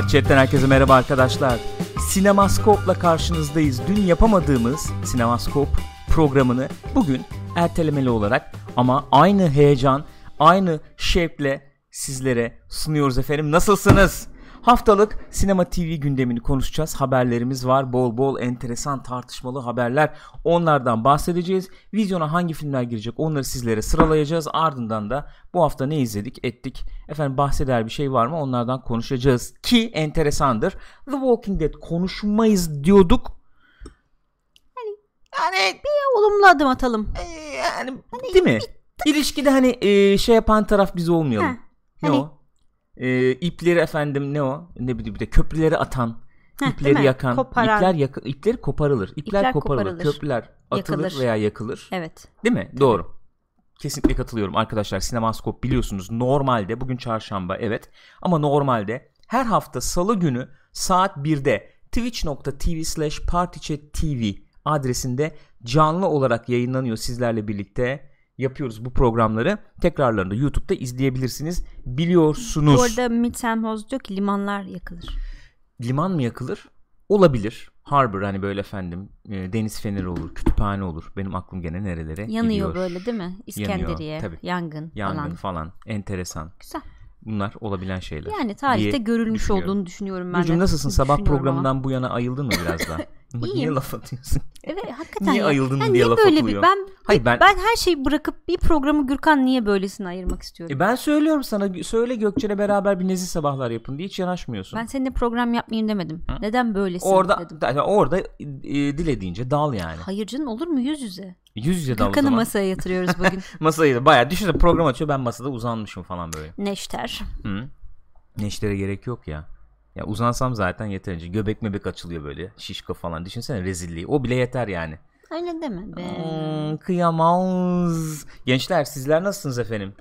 Parçetten herkese merhaba arkadaşlar. Sinemaskop'la karşınızdayız. Dün yapamadığımız Sinemaskop programını bugün ertelemeli olarak ama aynı heyecan, aynı şevkle sizlere sunuyoruz efendim. Nasılsınız? Haftalık sinema TV gündemini konuşacağız. Haberlerimiz var. Bol bol enteresan tartışmalı haberler. Onlardan bahsedeceğiz. Vizyona hangi filmler girecek onları sizlere sıralayacağız. Ardından da bu hafta ne izledik ettik. Efendim bahseder bir şey var mı onlardan konuşacağız. Ki enteresandır. The Walking Dead konuşmayız diyorduk. Hani yani bir olumlu adım atalım. E, yani değil mi? İlişkide hani e, şey yapan taraf biz olmayalım. Ha, ne hani- o? E, ipleri efendim ne o? Ne bileyim bir de köprüleri atan, Heh, ipleri yakan, Koparan. ipler yaka- ipleri koparılır. İpler, İpler koparılır, koparılır. köprüler atılır Yakılır. veya yakılır. Evet. Değil mi? Doğru. Kesinlikle katılıyorum arkadaşlar. Sinemaskop biliyorsunuz normalde bugün çarşamba evet ama normalde her hafta salı günü saat 1'de twitch.tv slash partychat.tv adresinde canlı olarak yayınlanıyor sizlerle birlikte yapıyoruz bu programları. Tekrarlarını YouTube'da izleyebilirsiniz. Biliyorsunuz. Bu arada Mitsenhoz diyor ki limanlar yakılır. Liman mı yakılır? Olabilir. Harbor hani böyle efendim e, deniz feneri olur, kütüphane olur. Benim aklım gene nerelere Yanıyor gidiyor. böyle değil mi? İskenderiye, tabii. yangın, Yangın falan. falan. Enteresan. Güzel. Bunlar olabilen şeyler. Yani tarihte görülmüş olduğunu düşünüyorum ben de. nasılsın? Sabah programından ama. bu yana ayıldın mı biraz daha? Bak Niye İyiyim. laf atıyorsun? Evet hakikaten Niye ayıldın Ya diye niye laf böyle atılıyor. bir ben Hayır ben, ben her şeyi bırakıp bir programı Gürkan niye böylesine ayırmak istiyorum. E ben söylüyorum sana söyle Gökçen'e beraber bir nezih sabahlar yapın diye hiç yanaşmıyorsun. ben seninle program yapmayayım demedim. Hı? Neden böylesin orada dedim. da- orada e, dilediğince dal yani. Hayır canım olur mu yüz yüze? Yüz yüze dal zaman. masaya yatırıyoruz bugün. Masayı da bayağı düşünsene program açıyor ben masada uzanmışım falan böyle. Neşter. Hı. Neştere gerek yok ya. Ya uzansam zaten yeterince. Göbek mebek açılıyor böyle. Şişko falan. Düşünsene rezilliği. O bile yeter yani. Öyle deme be. Hmm, kıyamaz. Gençler sizler nasılsınız efendim?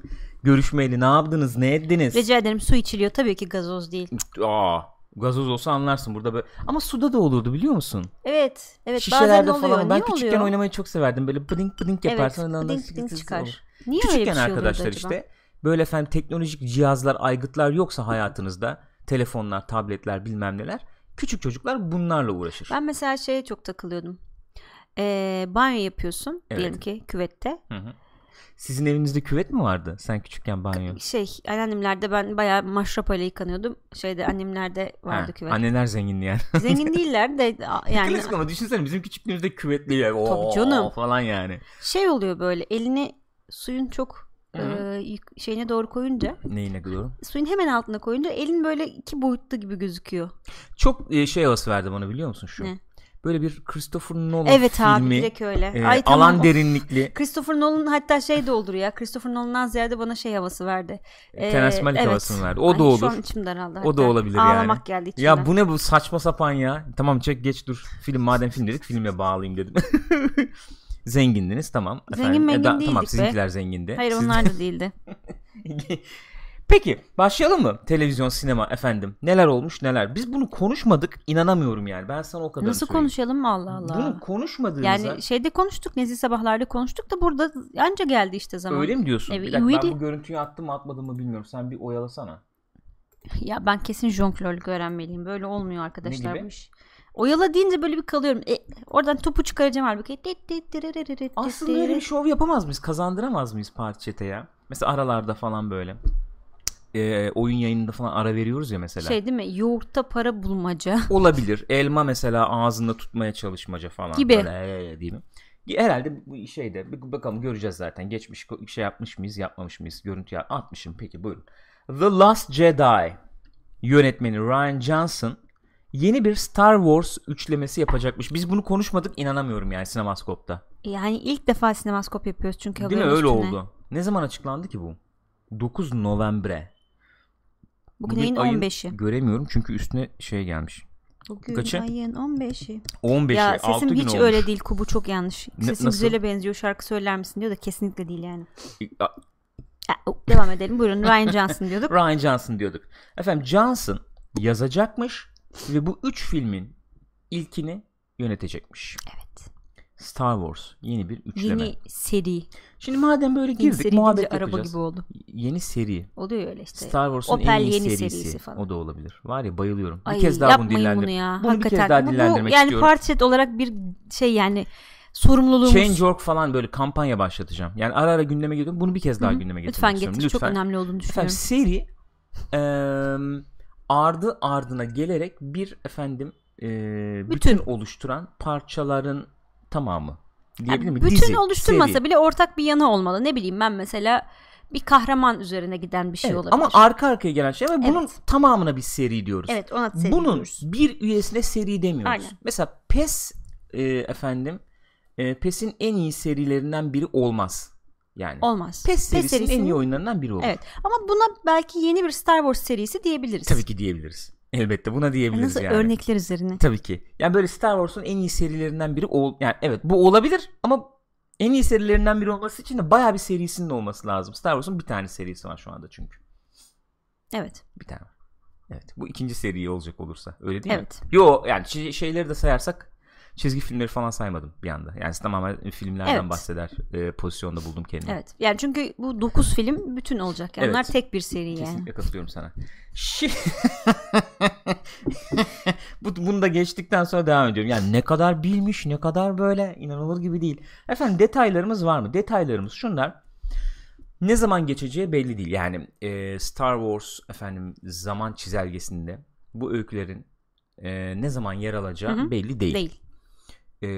Görüşmeyeli ne yaptınız? Ne ettiniz? Rica ederim su içiliyor tabii ki gazoz değil. Aa, gazoz olsa anlarsın burada böyle. Ama suda da olurdu biliyor musun? Evet, evet Şişelerde bazen oluyor. falan. Ben Niye küçükken oluyor? oynamayı çok severdim. Böyle bıdink bıdink Evet, yaparsın. ondan bıdink bıdink çıkar. olur. Niye öyle Küçükken bir şey arkadaşlar acaba? işte böyle efendim teknolojik cihazlar, aygıtlar yoksa hayatınızda telefonlar, tabletler bilmem neler. Küçük çocuklar bunlarla uğraşır. Ben mesela şeye çok takılıyordum. Ee, banyo yapıyorsun Evet. diyelim ki küvette. Hı hı. Sizin evinizde küvet mi vardı? Sen küçükken banyo. Şey anneannemlerde ben bayağı maşrapayla yıkanıyordum. Şeyde annemlerde vardı Ha, küvet. Anneler zengin yani. Zengin değiller de yani Klasik ama düşünsene bizim küçüklüğümüzde küvetli ya. Oo, canım. falan yani. şey oluyor böyle elini suyun çok e, şeyine doğru koyunca Neyine doğru? suyun hemen altına koyunca elin böyle iki boyutlu gibi gözüküyor. Çok e, şey havası verdi bana biliyor musun şu? Ne? Böyle bir Christopher Nolan Evet abi filmi. direkt öyle. e, Ay, tamam, alan derinlikli. Christopher Nolan hatta şey de olur ya. Christopher Nolan'dan ziyade bana şey havası verdi. Ee, Terence Malick evet. havasını verdi. O Ay, da olur. Şu an içim daraldı. O da olabilir yani. Ağlamak geldi içimden. Ya bu ne bu saçma sapan ya. Tamam çek geç dur. Film madem film dedik filmle bağlayayım dedim. Zengindiniz tamam. Zengin mengin Tamam değildik be. sizinkiler zengindi. Hayır Siz- onlar da değildi. Peki başlayalım mı? Televizyon, sinema efendim. Neler olmuş neler. Biz bunu konuşmadık inanamıyorum yani. Ben sana o kadar Nasıl konuşalım Allah Allah. Bunu konuşmadığımıza yani şeyde konuştuk Nezih sabahlarda konuştuk da burada anca geldi işte zaman. öyle mi diyorsun? Evet, bir dakika ben bu görüntüyü attım mı atmadım mı bilmiyorum. Sen bir oyalasana. Ya ben kesin jonglörlük öğrenmeliyim. Böyle olmuyor arkadaşlar bu iş. Oyala deyince böyle bir kalıyorum. E, oradan topu çıkaracağım halbuki. Aslında öyle bir şov yapamaz mıyız? Kazandıramaz mıyız parti chat'e ya? Mesela aralarda falan böyle. Ee, oyun yayınında falan ara veriyoruz ya mesela. Şey değil mi? Yoğurtta para bulmaca. Olabilir. Elma mesela ağzında tutmaya çalışmaca falan. Gibi. Böyle, değil mi? Herhalde bu şeyde bakalım göreceğiz zaten. Geçmiş şey yapmış mıyız, yapmamış mıyız? Görüntü ya- atmışım. Peki buyurun. The Last Jedi yönetmeni Ryan Johnson yeni bir Star Wars üçlemesi yapacakmış. Biz bunu konuşmadık inanamıyorum yani Sinemaskop'ta. Yani ilk defa sinemaskop yapıyoruz çünkü Değil mi? Öyle üstüne. oldu. Ne zaman açıklandı ki bu? 9 Novembre. Bugün, ayın 15'i. Göremiyorum çünkü üstüne şey gelmiş. Bugün Kaçı? ayın 15'i. 15'i. Ya 6 sesim hiç olmuş. öyle değil. Kubu çok yanlış. Ne- Sesin nasıl? güzele benziyor. Şarkı söyler misin diyor da kesinlikle değil yani. A- Devam edelim. Buyurun Ryan Johnson diyorduk. Ryan Johnson diyorduk. Efendim Johnson yazacakmış ve bu üç filmin ilkini yönetecekmiş. Evet. Star Wars yeni bir üçleme. Yeni seri. Şimdi madem böyle Yeni girdik seri muhabbet araba yapacağız. gibi oldu. Yeni seri. Oluyor öyle işte. Star Wars'un en iyi yeni serisi. serisi falan. O da olabilir. Var ya bayılıyorum. Ay, bir kez daha bunu dillendir. bunu ya. Bunu bir kez daha Bu- bu yani istiyorum. parti olarak bir şey yani sorumluluğumuz. Change.org falan böyle kampanya başlatacağım. Yani ara ara gündeme geliyorum. Bunu bir kez daha Hı hı. gündeme getirmek Lütfen istiyorum. getir. Çok önemli olduğunu düşünüyorum. Efendim seri eee, ardı ardına gelerek bir efendim eee, bütün. Bütün. oluşturan parçaların tamamı. Diyebilir Yani mi? bütün Dizi, oluşturmasa seri. bile ortak bir yanı olmalı. Ne bileyim ben mesela bir kahraman üzerine giden bir şey Evet, olabilir. ama arka arkaya gelen şey ve bunun Evet. tamamına biz seri diyoruz. evet ona seri Bunun diyoruz. bir üyesine seri demiyoruz. Aynen. Mesela PES e, efendim e, PES'in en iyi serilerinden biri olmaz. Yani olmaz. PES serisinin en serisinin- iyi oyunlarından biri olur. Evet. Ama buna belki yeni bir Star Wars serisi diyebiliriz. Tabii ki diyebiliriz. Elbette buna diyebiliriz Nasıl yani. örnekler üzerine. Tabii ki. Yani böyle Star Wars'un en iyi serilerinden biri ol yani evet bu olabilir ama en iyi serilerinden biri olması için de bayağı bir serisinin olması lazım. Star Wars'un bir tane serisi var şu anda çünkü. Evet. Bir tane. Evet. Bu ikinci seri olacak olursa. Öyle değil mi? Evet. Yo yani şeyleri de sayarsak çizgi filmleri falan saymadım bir anda. Yani tamamen filmlerden Evet. bahseder e, pozisyonda buldum kendimi. Evet. Yani çünkü bu 9 film bütün olacak. Yani. Evet. Onlar tek bir seri yani. Kesinlikle katılıyorum sana. Şi- Bu, bunu da geçtikten sonra devam ediyorum. Yani ne kadar bilmiş, ne kadar böyle inanılır gibi değil. Efendim detaylarımız var mı? Detaylarımız şunlar. Ne zaman geçeceği belli değil. Yani e, Star Wars efendim zaman çizelgesinde bu öykülerin e, ne zaman yer alacağı Hı hı. belli değil. Değil. E,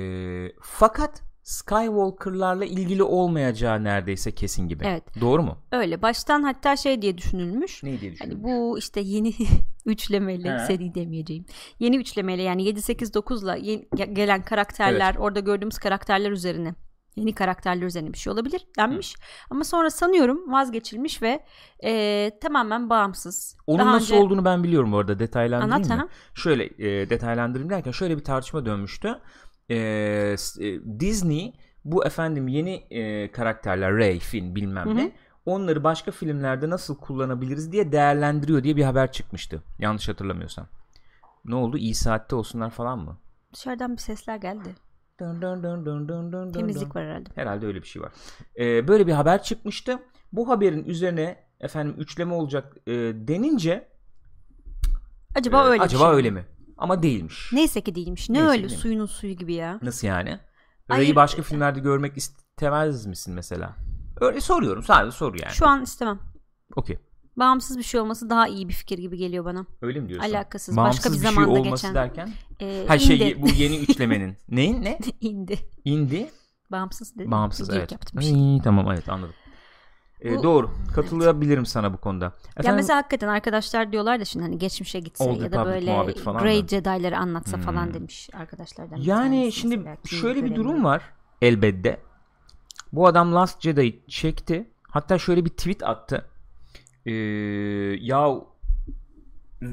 fakat Skywalker'larla ilgili olmayacağı neredeyse kesin gibi. Evet. Doğru mu? Öyle. Baştan hatta şey diye düşünülmüş. Ne diye düşünüyorsun? Hani bu işte yeni üçlemeyle He. seri demeyeceğim. Yeni üçlemeyle yani 7 8 9'la yeni- ge- gelen karakterler, orada gördüğümüz karakterler üzerine yeni karakterler üzerine bir şey olabilir denmiş. Ama sonra sanıyorum vazgeçilmiş ve e, tamamen bağımsız. Onun Daha nasıl önce- olduğunu ben biliyorum bu arada detaylandırayım Anlat, mı? aha. Şöyle e, detaylandırayım derken şöyle bir tartışma dönmüştü. E, s- e, Disney bu efendim yeni e, karakterler Rey, Finn bilmem Hı hı. ne onları başka filmlerde nasıl kullanabiliriz diye değerlendiriyor diye bir haber çıkmıştı. Yanlış hatırlamıyorsam. Ne oldu? İyi saatte olsunlar falan mı? Dışarıdan bir sesler geldi. Dun dun dun dun dun dun Temizlik dun. var herhalde. Herhalde öyle bir şey var. Ee, böyle bir haber çıkmıştı. Bu haberin üzerine efendim üçleme olacak e, denince Acaba e, öyle acaba şey öyle mi? Ama değilmiş. Neyse ki değilmiş. Ne Neyse öyle değil suyunun suyu gibi ya. Nasıl yani? Hayır. Rey'i başka filmlerde görmek istemez misin mesela? Öyle soruyorum. Sadece soru yani. Şu an istemem. Okey. Bağımsız bir şey olması daha iyi bir fikir gibi geliyor bana. Öyle mi diyorsun? Alakasız, Bağımsız başka bir şey zamanda olması geçen. derken? Ee, Ha şey indi. bu yeni üçlemenin. Neyin ne? indi. İndi. Bağımsız dedim. Bağımsız evet. yaptım bir şey. İyi, tamam evet anladım. Ee, Bu- doğru. Katılabilirim sana bu konuda. Ya Efendim, mesela hakikaten arkadaşlar diyorlar da şimdi hani geçmişe gitse Old ya da böyle falan Grey. Jedi'ları anlatsa Hmm. falan demiş arkadaşlardan. Yani şimdi mesela, şöyle bir durum var elbette. Bu adam Last Jedi'yi çekti. Hatta şöyle bir tweet attı. Ee, ya e,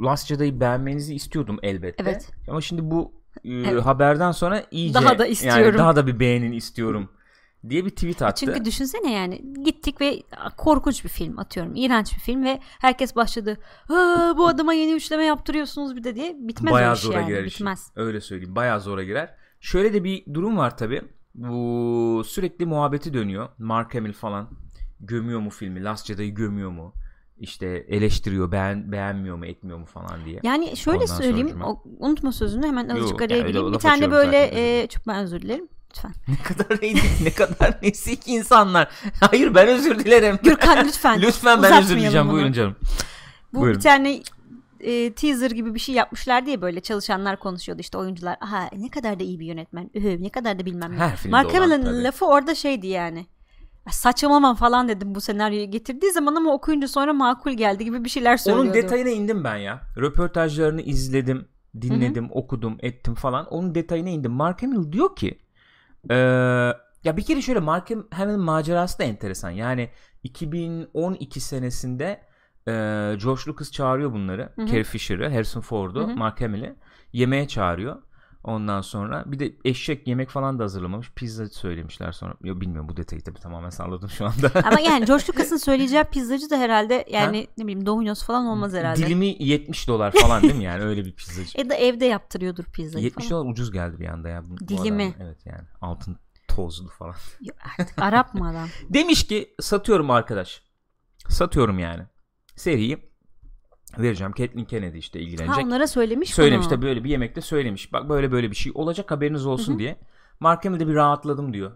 Last Jedi'yi beğenmenizi istiyordum elbette. Evet. Ama şimdi bu e, Evet. haberden sonra iyice Daha da yani istiyorum. daha da bir beğenin istiyorum diye bir tweet attı. Çünkü düşünsene yani gittik ve korkunç bir film atıyorum. iğrenç bir film ve herkes başladı. "Aa, bu adama yeni üçleme yaptırıyorsunuz bir de diye bitmez Bayağı iş zora yani. girer. Bitmez. Öyle söyleyeyim. Bayağı zora girer. Şöyle de bir durum var tabi. Bu sürekli muhabbeti dönüyor. Mark Hamill falan gömüyor mu filmi? Last Jedi'yi gömüyor mu? İşte eleştiriyor, beğen, beğenmiyor mu, etmiyor mu falan diye. Yani şöyle Ondan söyleyeyim. o- unutma sözünü hemen azıcık Yok, araya yani gireyim. Bir tane böyle zaten, e, çok ben özür dilerim. Lütfen. ne kadar neydi, ne kadar nesik insanlar. Hayır ben özür dilerim. Gürkan lütfen. Lütfen ben özür dileyeceğim. bunu. Buyurun canım. Bu Buyurun. bir tane e, teaser gibi bir şey yapmışlar diye böyle çalışanlar konuşuyordu işte oyuncular. Aha ne kadar da iyi bir yönetmen. Ühü, ne kadar da bilmem ne. Mark Hamill'in lafı orada şeydi yani. "Ya Saçmalamam falan dedim bu senaryoyu getirdiği zaman ama okuyunca sonra makul geldi gibi bir şeyler söylüyordu. Onun detayına indim ben ya. Röportajlarını izledim, dinledim, okudum, ettim falan. Onun detayına indim. Mark Hamill diyor ki eee, ya bir kere şöyle Mark Hamill'in macerası da enteresan. Yani 2012 senesinde eee George Lucas çağırıyor bunları. Hı hı. Carrie Fisher'ı, Harrison Ford'u, Hı hı. Mark Hamill'i yemeğe çağırıyor. Ondan sonra bir de eşek yemek falan da hazırlamamış. Pizza söylemişler sonra. Yo bilmiyorum bu detayı tabii tamamen salladım şu anda. Ama yani George Lucas'ın söyleyeceği pizzacı da herhalde yani ha? ne bileyim Domino's falan olmaz herhalde. Dilimi 70 dolar falan değil mi yani öyle bir pizzacı. ya da evde yaptırıyordur pizzayı 70 falan. dolar ucuz geldi bir anda ya. Bu, Dilimi. Bu evet yani altın tozlu falan. Yok artık Arap mı adam? Demiş ki satıyorum arkadaş. Satıyorum yani. Seriyi vereceğim. Kathleen Kennedy işte ilgilenecek. Ha onlara söylemiş Söylemiş bunu. tabii böyle bir yemekte söylemiş. Bak böyle böyle bir şey olacak haberiniz olsun Hı-hı. diye. Mark Hamill de bir rahatladım diyor.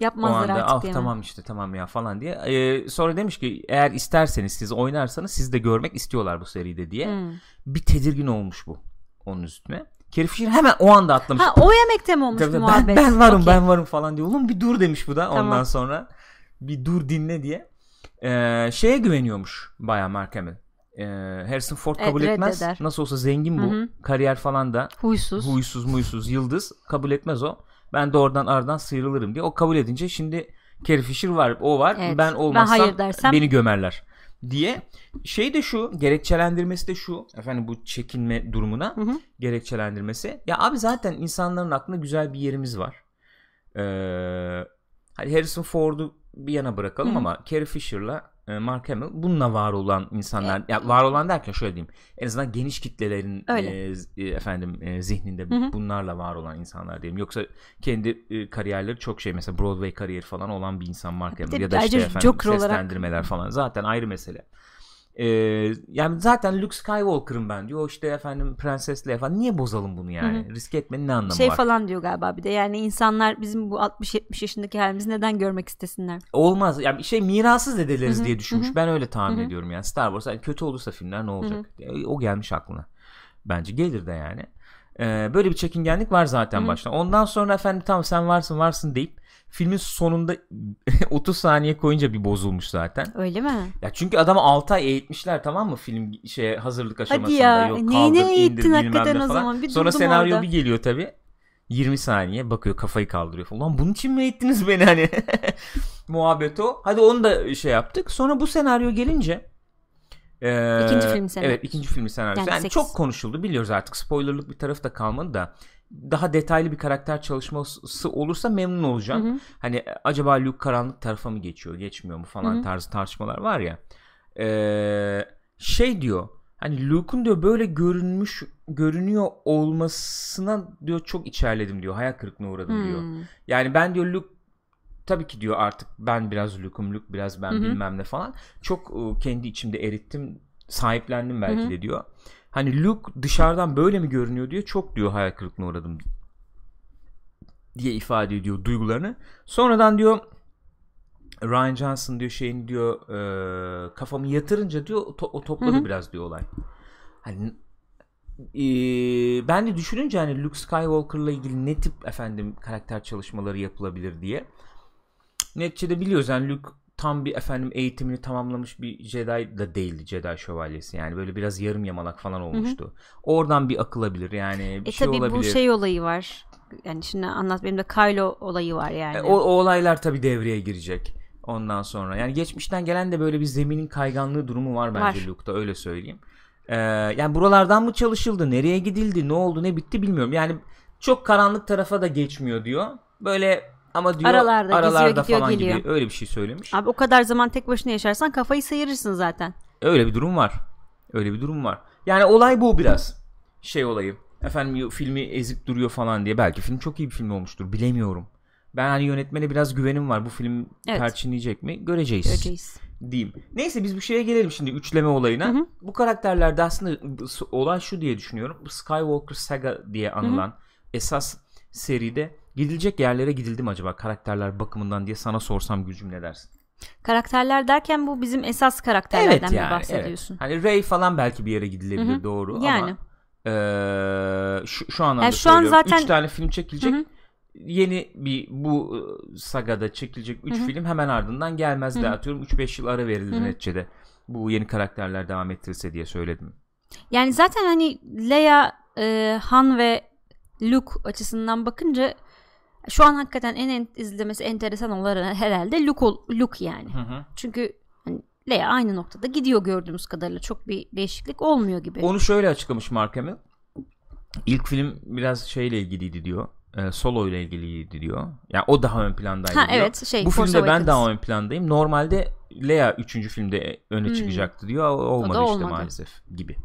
Yapmazlar o anda, artık ah, tamam işte tamam ya falan diye. Ee, sonra demiş ki eğer isterseniz siz oynarsanız siz de görmek istiyorlar bu seride diye. Hmm. Bir tedirgin olmuş bu onun üstüne. Carrie Fisher hemen o anda atlamış. Ha o yemekte mi olmuş Tabii, bu ben, muhabbet? ben varım Okey. ben varım falan diyor. Oğlum bir dur demiş bu da Tamam. ondan sonra. Bir dur dinle diye. Ee, şeye güveniyormuş bayağı Mark Hamill. Ee, Harrison Ford Evet, kabul etmez. reddeder. Nasıl olsa zengin bu. Hı hı. Kariyer falan da Huysuz. huysuz muysuz yıldız kabul etmez o. Ben de oradan aradan sıyrılırım diye. O kabul edince şimdi Carrie Fisher var o var. Evet. Ben Ben olmazsam hayır dersem- beni gömerler diye. Şey de şu gerekçelendirmesi de şu efendim bu çekinme durumuna Hı hı. gerekçelendirmesi. Ya abi zaten insanların aklında güzel bir yerimiz var. Ee, Harrison Ford'u bir yana bırakalım Hı hı. ama Carrie Fisher'la Mark Hamill bununla var olan insanlar ya var olan derken şöyle diyeyim en azından geniş kitlelerin Öyle. e, e, efendim e, zihninde Hı hı. bunlarla var olan insanlar diyeyim yoksa kendi e, kariyerleri çok şey mesela Broadway kariyeri falan olan bir insan Mark Hamill ya da işte efendim Joker olarak- seslendirmeler falan zaten ayrı mesele. Ee, yani zaten Luke Skywalker'ım ben diyor. İşte efendim Prenses Leia falan. Niye bozalım bunu yani? Risk etmenin ne anlamı Şey var? falan diyor galiba bir de yani insanlar bizim bu 60-70 yaşındaki halimizi neden görmek istesinler? Olmaz. Yani şey mirasız ediliriz Hı hı, diye düşünmüş. hı hı. Ben öyle tahmin Hı hı. ediyorum yani. Star Wars yani kötü olursa filmler ne olacak? E, O gelmiş aklına. Bence gelir de yani. Ee, böyle bir çekingenlik var zaten Hı hı. baştan. Ondan sonra efendim tamam sen varsın varsın deyip filmin sonunda 30 saniye koyunca bir bozulmuş zaten. Öyle mi? Ya çünkü adamı 6 ay eğitmişler tamam mı film şey hazırlık aşamasında. ya, Yok, neyine kaldır, indir, eğittin bilmem hakikaten o zaman? Bir Sonra senaryo orada. bir geliyor tabi. 20 saniye bakıyor kafayı kaldırıyor falan. Ulan bunun için mi eğittiniz beni hani? Muhabbet o. Hadi onu da şey yaptık. Sonra bu senaryo gelince e, İkinci film senaryosu. Evet ikinci filmin senaryosu. Yani Yani, sekiz. çok konuşuldu biliyoruz artık. Spoilerlık bir tarafı da kalmadı da. Daha detaylı bir karakter çalışması olursa memnun olacağım. Hı hı. Hani e, acaba Luke karanlık tarafa mı geçiyor, geçmiyor mu falan Hı hı. tarzı tartışmalar var ya. Ee, şey diyor. Hani Luke'un diyor böyle görünmüş görünüyor olmasına diyor çok içerledim diyor. Hayal kırıklığına uğradım diyor. Hmm. Yani ben diyor Luke tabii ki diyor artık ben biraz Luke'um Luke biraz ben Hı hı. bilmem ne falan. Çok e, kendi içimde erittim sahiplendim belki Hı hı. de diyor. Hani Luke dışarıdan böyle mi görünüyor diyor. Çok diyor hayal kırıklığına uğradım diye ifade ediyor duygularını. Sonradan diyor Ryan Johnson diyor şeyin diyor e, kafamı yatırınca diyor o, to- o topladı Hı hı. biraz diyor olay. Hani e, ben de düşününce hani Luke Skywalker'la ilgili ne tip efendim karakter çalışmaları yapılabilir diye. Neticede biliyoruz yani Luke tam bir efendim eğitimini tamamlamış bir Jedi da değildi Jedi şövalyesi. Yani böyle biraz yarım yamalak falan olmuştu. Oradan bir akılabilir yani bir E şey tabi olabilir. bu şey olayı var. Yani şimdi anlat benim de Kylo olayı var yani. E, o, o olaylar tabii devreye girecek. Ondan sonra yani geçmişten gelen de böyle bir zeminin kayganlığı durumu var bence Var. Luke'da öyle söyleyeyim. Ee, yani buralardan mı çalışıldı, nereye gidildi, ne oldu, ne bitti bilmiyorum. Yani çok karanlık tarafa da geçmiyor diyor. Böyle ama diyor Aralarda, aralarda gidiyor, falan geliyor. gibi öyle bir şey söylemiş. Abi o kadar zaman tek başına yaşarsan kafayı sıyırırsın zaten. Öyle bir durum var. Öyle bir durum var. Yani olay bu biraz. Şey olayı. Efendim filmi ezip duruyor falan diye. Belki film çok iyi bir film olmuştur. Bilemiyorum. Ben hani yönetmene biraz güvenim var. Bu film Evet. perçinleyecek mi? Göreceğiz. Göreceğiz. Diyeyim. Neyse biz bu şeye gelelim şimdi üçleme olayına. Hı hı. Bu karakterlerde aslında olay şu diye düşünüyorum. Skywalker Saga diye anılan esas seride gidilecek yerlere gidildi mi acaba karakterler bakımından diye sana sorsam Gülcüm ne dersin? Karakterler derken bu bizim esas karakterlerden Evet mi yani. bahsediyorsun? Evet. Hani Ray falan belki bir yere gidilebilir Hı hı. doğru Yani. ama eee, şu, şu anlamda Yani şu an zaten- Üç tane film çekilecek. Hı hı. Yeni bir bu e, sagada çekilecek 3 Hı hı. film hemen ardından gelmez Hı de atıyorum 3-5 yıl ara verilir Hı hı. neticede. Bu yeni karakterler devam ettirilse diye söyledim. Yani zaten hani Leia, e, Han ve Luke açısından bakınca şu an hakikaten en, en izlemesi enteresan olan herhalde Luke, ol- Luke yani. Hı hı. Çünkü hani Leia aynı noktada gidiyor gördüğümüz kadarıyla çok bir değişiklik olmuyor gibi. Onu şöyle açıklamış Mark Hamill. İlk film biraz şeyle ilgiliydi diyor. E, solo ile ilgiliydi diyor. Yani o daha ön plandaydı Ha diyor. evet şey Bu Force filmde ben daha ön plandayım. Normalde Leia 3. filmde öne Hmm. çıkacaktı diyor. O- Olmadı işte olmadı. maalesef gibi.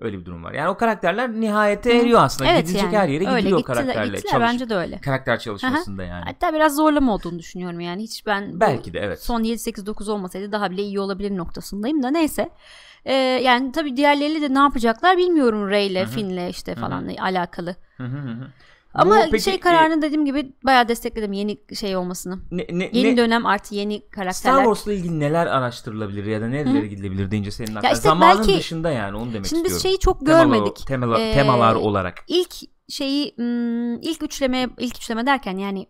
Öyle bir durum var. Yani o karakterler nihayete eriyor aslında. Evet Gidilecek yani. her yere Öyle gidiyor gittiler- karakterle. gittiler, Çalış- bence de öyle. Karakter çalışmasında yani. Hatta biraz zorlama olduğunu düşünüyorum yani. Hiç ben Belki de evet. son 7 8 9 olmasaydı daha bile iyi olabilir noktasındayım da neyse. Ee, yani tabii diğerleriyle de ne yapacaklar bilmiyorum Rey'le, Finn'le işte falan alakalı. Hı hı hı hı. Ama peki, şey e, kararını dediğim gibi bayağı destekledim yeni şey olmasını. ne, ne, Yeni ne- dönem artı yeni Star karakterler. Wars'la ilgili neler araştırılabilir ya da nerelere gidilebilir deyince senin aklına. işte Zamanın belki- dışında yani onu demek Şimdi biz istiyorum. şeyi çok Temalar- görmedik. temala- Ee, temalar olarak. İlk şeyi hmm, ilk üçleme ilk üçleme derken yani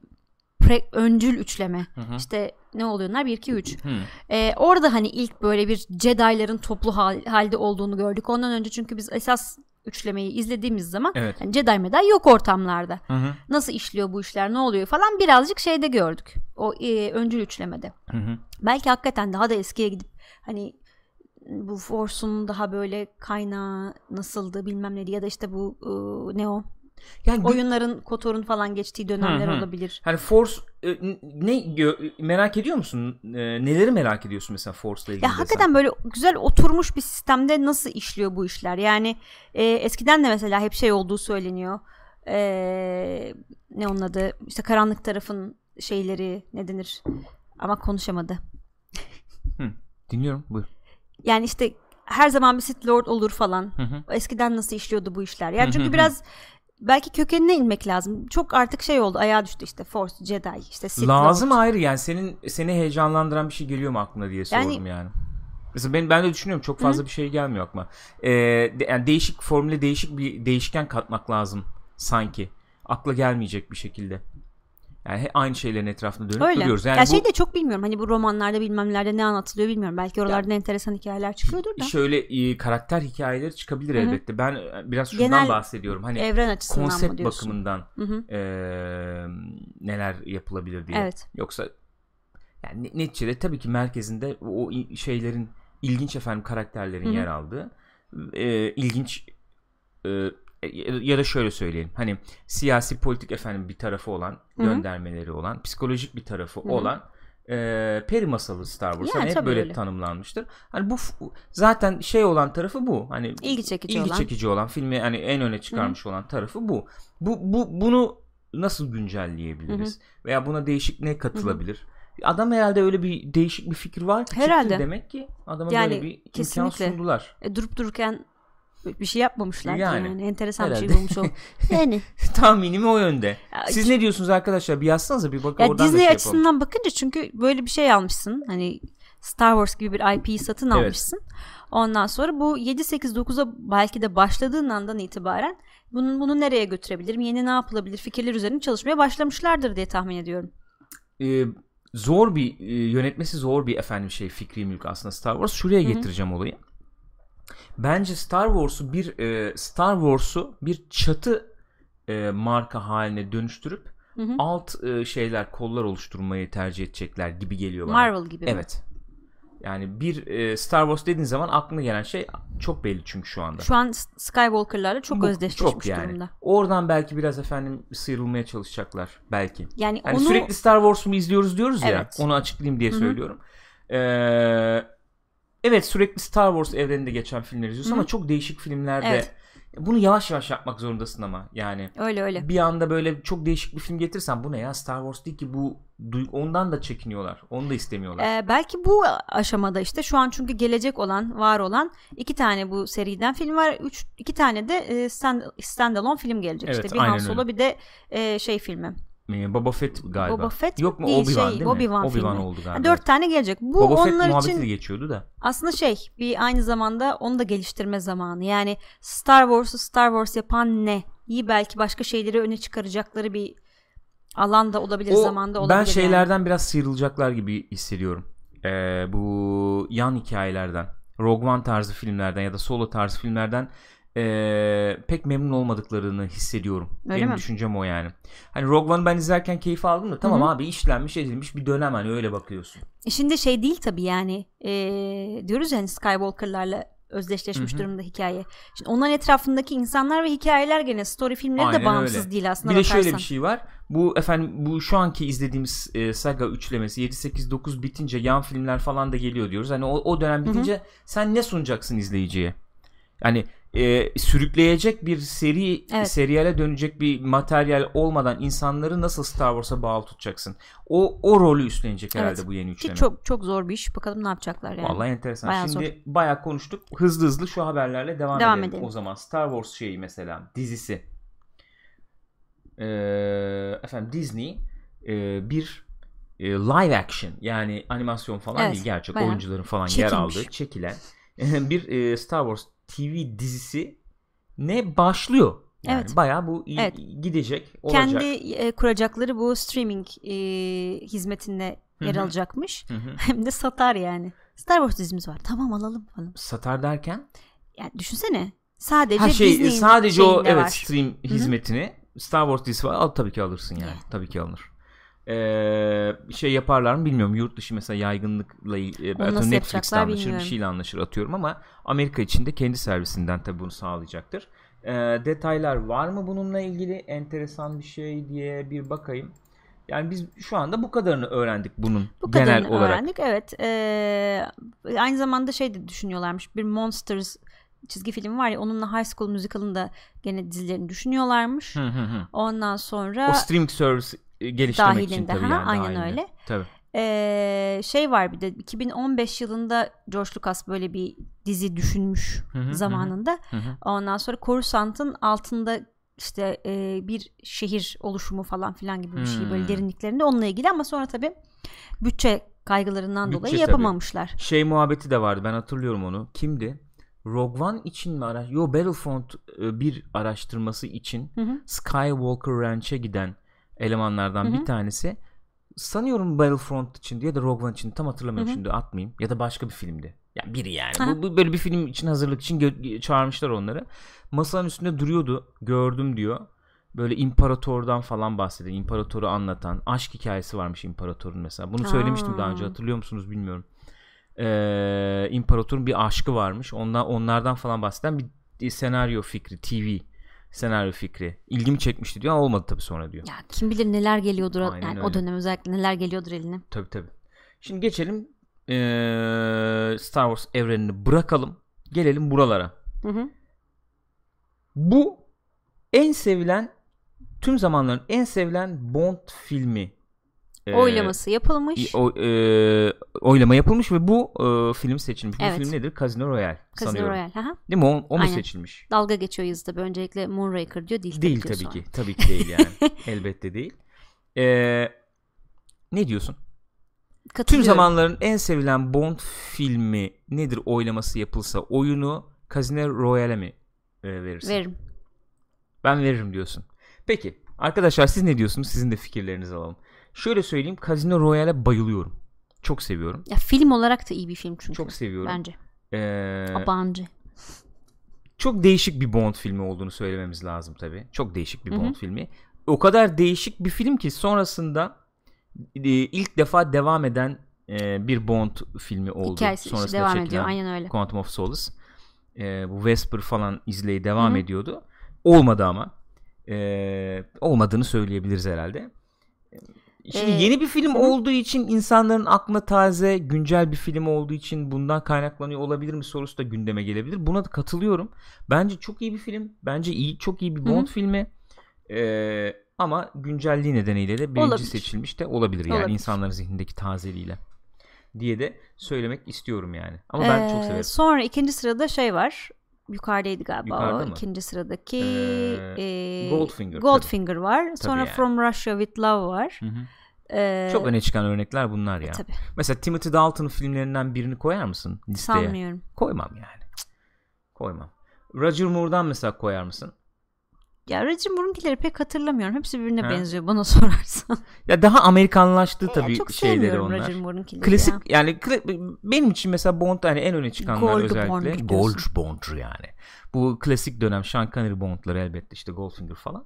pre, öncül üçleme. Hı hı. İşte ne oluyorlar? 1 2 3. Hı. Ee, orada hani ilk böyle bir Jedi'ların toplu hal, halde olduğunu gördük. Ondan önce çünkü biz esas üçlemeyi izlediğimiz zaman Evet. hani Jedi Medi yok ortamlarda. Hı hı. Nasıl işliyor bu işler, ne oluyor falan birazcık şeyde gördük. O e, öncül üçlemede. Hı hı. Belki hakikaten daha da eskiye gidip hani bu Force'un daha böyle kaynağı nasıldı bilmem ne ya da işte bu e, ne o Yani oyunların Kotor'un falan geçtiği dönemler Hı hı. olabilir. Hani Force e, ne merak ediyor musun? E, neleri merak ediyorsun mesela Force'la ilgili? Ya desen? hakikaten böyle güzel oturmuş bir sistemde nasıl işliyor bu işler? Yani e, eskiden de mesela hep şey olduğu söyleniyor. E, ne onun adı? İşte karanlık tarafın şeyleri ne denir? Ama konuşamadı. Hı. Dinliyorum. Buyur. Yani işte her zaman bir Sith Lord olur falan. Hı hı. Eskiden nasıl işliyordu bu işler? Hı Yani hı çünkü hı. biraz belki kökenine inmek lazım. Çok artık şey oldu. Ayağa düştü işte Force, Jedi, işte Sith Lazım Lord. ayrı yani senin seni heyecanlandıran bir şey geliyor mu aklına diye Yani- sordum yani. Mesela ben ben de düşünüyorum çok fazla bir şey gelmiyor aklıma. Ee, de- yani değişik formüle değişik bir değişken katmak lazım sanki. Akla gelmeyecek bir şekilde. Yani aynı şeylerin etrafında dönüp Öyle. duruyoruz. Yani ya bu şey de çok bilmiyorum. Hani bu romanlarda bilmemlerde ne anlatılıyor bilmiyorum. Belki oralarda enteresan hikayeler çıkıyordur da. şöyle e, karakter hikayeleri çıkabilir Hı hı. elbette. Ben e, biraz şundan Genel bahsediyorum. Hani Evren açısından konsept bakımından e, neler yapılabilir diye. Evet. Yoksa yani ne- neticede tabii ki merkezinde o şeylerin ilginç efendim karakterlerin Hı hı. yer aldığı e, ilginç e, ya da şöyle söyleyelim hani siyasi politik efendim bir tarafı olan Hı hı. göndermeleri olan psikolojik bir tarafı hı. olan e, peri masalı Star Wars Yani hani hep böyle öyle. tanımlanmıştır. Hani bu zaten şey olan tarafı bu. Hani İlgi çekici ilgi olan. çekici olan filmi hani en öne çıkarmış olan tarafı bu. Bu bu bunu nasıl güncelleyebiliriz? Veya buna değişik ne katılabilir? Adam herhalde öyle bir değişik bir fikir var. ki çıktı Herhalde. demek ki adama Yani böyle bir kesinlikle. imkan sundular. E, durup dururken bir şey yapmamışlar yani. Yani. Enteresan bir Herhalde. şey bulmuş o. Yani. Tahminim o yönde. Siz ne diyorsunuz arkadaşlar? Bir yazsanıza bir bakın Ya oradan da Disney şey yapalım. açısından bakınca çünkü böyle bir şey almışsın. Hani Star Wars gibi bir IP'yi satın Evet. almışsın. Ondan sonra bu 7 8 9'a belki de başladığın andan itibaren bunun bunu nereye götürebilirim? Yeni ne yapılabilir? Fikirler üzerine çalışmaya başlamışlardır diye tahmin ediyorum. Ee, zor bir e, yönetmesi zor bir efendim şey fikri mülk aslında Star Wars. Şuraya getireceğim olayı. Bence Star Wars'u bir e, Star Wars'u bir çatı e, marka haline dönüştürüp Hı hı. alt e, şeyler kollar oluşturmayı tercih edecekler gibi geliyor bana. Marvel gibi. mi? Evet. Yani bir e, Star Wars dediğin zaman aklına gelen şey çok belli çünkü şu anda. Şu an Skywalker'larla çok Bu- özdeşleşmiş çok yani. durumda. Oradan belki biraz efendim sıyrılmaya çalışacaklar belki. Yani Yani onu sürekli Star Wars mu izliyoruz diyoruz ya. Evet. Onu açıklayayım diye Hı hı. söylüyorum. Ee, evet sürekli Star Wars evreninde geçen filmler izliyorsun Hı hı. ama çok değişik filmlerde Evet. bunu yavaş yavaş yapmak zorundasın ama yani öyle öyle. bir anda böyle çok değişik bir film getirsen bu ne ya Star Wars değil ki bu ondan da çekiniyorlar. Onu da istemiyorlar. Ee, belki bu aşamada işte şu an çünkü gelecek olan, var olan iki tane bu seriden film var. Üç, iki tane de e, stand, standalone film gelecek. Evet, işte bir Han Solo öyle. bir de e, şey filmi. Ee, Boba Fett galiba. Boba Fett Yok mu Obi-Wan şey, değil mi? Obi-Wan Obi-Wan oldu galiba. Dört tane gelecek. Bu Boba Fett onlar muhabbeti için de geçiyordu da. aslında şey bir aynı zamanda onu da geliştirme zamanı. Yani Star Wars'u Star Wars yapan ne? İyi belki başka şeyleri öne çıkaracakları bir alanda olabilir, O- zamanda olabilir. ben yani. şeylerden biraz sıyrılacaklar gibi hissediyorum. Ee, bu yan hikayelerden, Rogue One tarzı filmlerden ya da Solo tarzı filmlerden ee, pek memnun olmadıklarını hissediyorum. Öyle Benim mi? düşüncem o yani. Hani Rogue One'ı ben izlerken keyif aldım da tamam Hı hı. abi işlenmiş edilmiş bir dönem hani öyle bakıyorsun. Şimdi şey değil tabii yani eee, diyoruz ya hani Skywalker'larla özdeşleşmiş Hı-hı. durumda hikaye. Şimdi onların etrafındaki insanlar ve hikayeler gene story filmleri Aynen de bağımsız öyle. değil aslında Bir bakarsan. de şöyle bir şey var. Bu efendim bu şu anki izlediğimiz e, saga üçlemesi 7 8 9 bitince yan filmler falan da geliyor diyoruz. Hani o, o dönem bitince Hı-hı. sen ne sunacaksın izleyiciye? Yani e, sürükleyecek bir seri evet. seriyale dönecek bir materyal olmadan insanları nasıl Star Wars'a bağlı tutacaksın? O o rolü üstlenecek herhalde evet. bu yeni üçleme. Ki çok çok zor bir iş. Bakalım ne yapacaklar yani. Vallahi enteresan. Bayağı Şimdi zor. bayağı konuştuk. Hızlı hızlı şu haberlerle devam, devam edelim. edelim. O zaman Star Wars şeyi mesela dizisi. Ee, efendim Disney e, bir e, live action yani animasyon falan evet, değil gerçek oyuncuların falan çekilmiş. yer aldığı çekilen bir e, Star Wars TV dizisi ne başlıyor. Yani evet. Bayağı bu evet. gidecek, olacak. Kendi e, kuracakları bu streaming e, hizmetinde yer Hı-hı. alacakmış. Hı-hı. Hem de satar yani. Star Wars dizimiz var. Tamam alalım falan. Satar derken? Yani düşünsene. Sadece ha şey, Disney'in sadece o evet var. stream Hı-hı. hizmetini Star Wars dizisi var. Al tabii ki alırsın yani. Evet. Tabii ki alınır ee, şey yaparlar mı bilmiyorum. Yurt dışı mesela yaygınlıkla e, Netflix'le anlaşır bilmiyorum. bir şeyle anlaşır atıyorum ama Amerika içinde kendi servisinden tabii bunu sağlayacaktır. Ee, detaylar var mı bununla ilgili enteresan bir şey diye bir bakayım. Yani biz şu anda bu kadarını öğrendik bunun bu genel olarak. öğrendik evet. Ee, aynı zamanda şey de düşünüyorlarmış. Bir Monsters çizgi film var ya onunla High School Musical'ın da gene dizilerini düşünüyorlarmış. Ondan sonra o streaming service geliştirmek dahilinde. için tabii ha, yani. Aynen dahilinde. öyle. Tabii. Ee, şey var bir de 2015 yılında George Lucas böyle bir dizi düşünmüş hı-hı, zamanında. Hı-hı. Ondan sonra Coruscant'ın altında işte e, bir şehir oluşumu falan filan gibi bir şey böyle hmm. derinliklerinde onunla ilgili ama sonra tabii bütçe kaygılarından bütçe dolayı yapamamışlar. Tabii. Şey muhabbeti de vardı ben hatırlıyorum onu. Kimdi? Rogue One için mi araş? Yo Battlefront e, bir araştırması için hı hı. Skywalker Ranch'e giden elemanlardan Hı-hı. bir tanesi. Sanıyorum Battlefront için ya da Rogue One için tam hatırlamıyorum Hı-hı. şimdi atmayayım. Ya da başka bir filmdi. Yani biri yani. Bu, bu böyle bir film için hazırlık için gö- çağırmışlar onları. Masanın üstünde duruyordu. Gördüm diyor. Böyle imparatordan falan bahsediyor. İmparatoru anlatan. Aşk hikayesi varmış imparatorun mesela. Bunu söylemiştim Aa. daha önce hatırlıyor musunuz bilmiyorum. Ee, imparatorun bir aşkı varmış. Ondan, onlardan falan bahseden bir senaryo fikri TV senaryo fikri. İlgimi çekmişti diyor ama olmadı tabii sonra diyor. Ya kim bilir neler geliyordur Aynen yani öyle. o dönem özellikle neler geliyordur eline. Tabii tabii. Şimdi geçelim ee, Star Wars evrenini bırakalım. Gelelim buralara. Hı hı. Bu en sevilen tüm zamanların en sevilen Bond filmi e, oylaması yapılmış. O, e, oylama yapılmış ve bu e, film seçilmiş. Evet. Bu film nedir? Casino Royale Casino sanıyorum. Royale. Aha. Değil mi? O, o mu seçilmiş? Dalga geçiyor yazıda. Öncelikle Moonraker diyor. Değil, değil tabii, tabii ki. Tabii ki değil yani. Elbette değil. Ee, ne diyorsun? Tüm zamanların en sevilen Bond filmi nedir oylaması yapılsa oyunu Casino Royale'e mi e, verirsin? Veririm. Ben veririm diyorsun. Peki arkadaşlar siz ne diyorsunuz? Sizin de fikirlerinizi alalım. Şöyle söyleyeyim Casino Royale'e bayılıyorum. Çok seviyorum. Ya film olarak da iyi bir film çünkü. Çok seviyorum. Bence. Ee, Bence. Çok değişik bir Bond filmi olduğunu söylememiz lazım tabii. Çok değişik bir Bond Hı-hı. filmi. O kadar değişik bir film ki sonrasında e, ilk defa devam eden e, bir Bond filmi oldu. Hikayesi sonrasında devam ediyor. Aynen öyle. Quantum of Solace. E, bu Vesper falan izleyi devam Hı-hı. ediyordu. Olmadı ama. E, olmadığını söyleyebiliriz herhalde. Şimdi ee, yeni bir film hı. olduğu için insanların aklına taze, güncel bir film olduğu için bundan kaynaklanıyor olabilir mi sorusu da gündeme gelebilir. Buna da katılıyorum. Bence çok iyi bir film. Bence iyi, çok iyi bir Bond hı. filmi. Ee, ama güncelliği nedeniyle de birinci olabilir. seçilmiş de olabilir yani olabilir. insanların zihnindeki tazeliğiyle diye de söylemek istiyorum yani. Ama ee, ben çok severim. Sonra ikinci sırada şey var. Yukarıdaydı galiba Yukarıda o. Mı? ikinci sıradaki ee, e, Goldfinger. Goldfinger tabii. var. Tabii Sonra yani. From Russia with Love var. Hı hı. Ee, Çok öne çıkan örnekler bunlar ya. Tabii. Mesela Timothy Dalton filmlerinden birini koyar mısın listeye? Sanmıyorum. Koymam yani. Koymam. Roger Moore'dan mesela koyar mısın? Ya Roger Moore'unkileri pek hatırlamıyorum. Hepsi birbirine ha? benziyor bana sorarsan. Ya daha Amerikanlaştı tabii çok şeyleri onlar. Roger Moore'unkileri Klasik ya. yani benim için mesela Bond hani en öne çıkanlar Gold özellikle. Gold Bond yani. Bu klasik dönem Sean Connery Bond'ları elbette işte Goldfinger falan.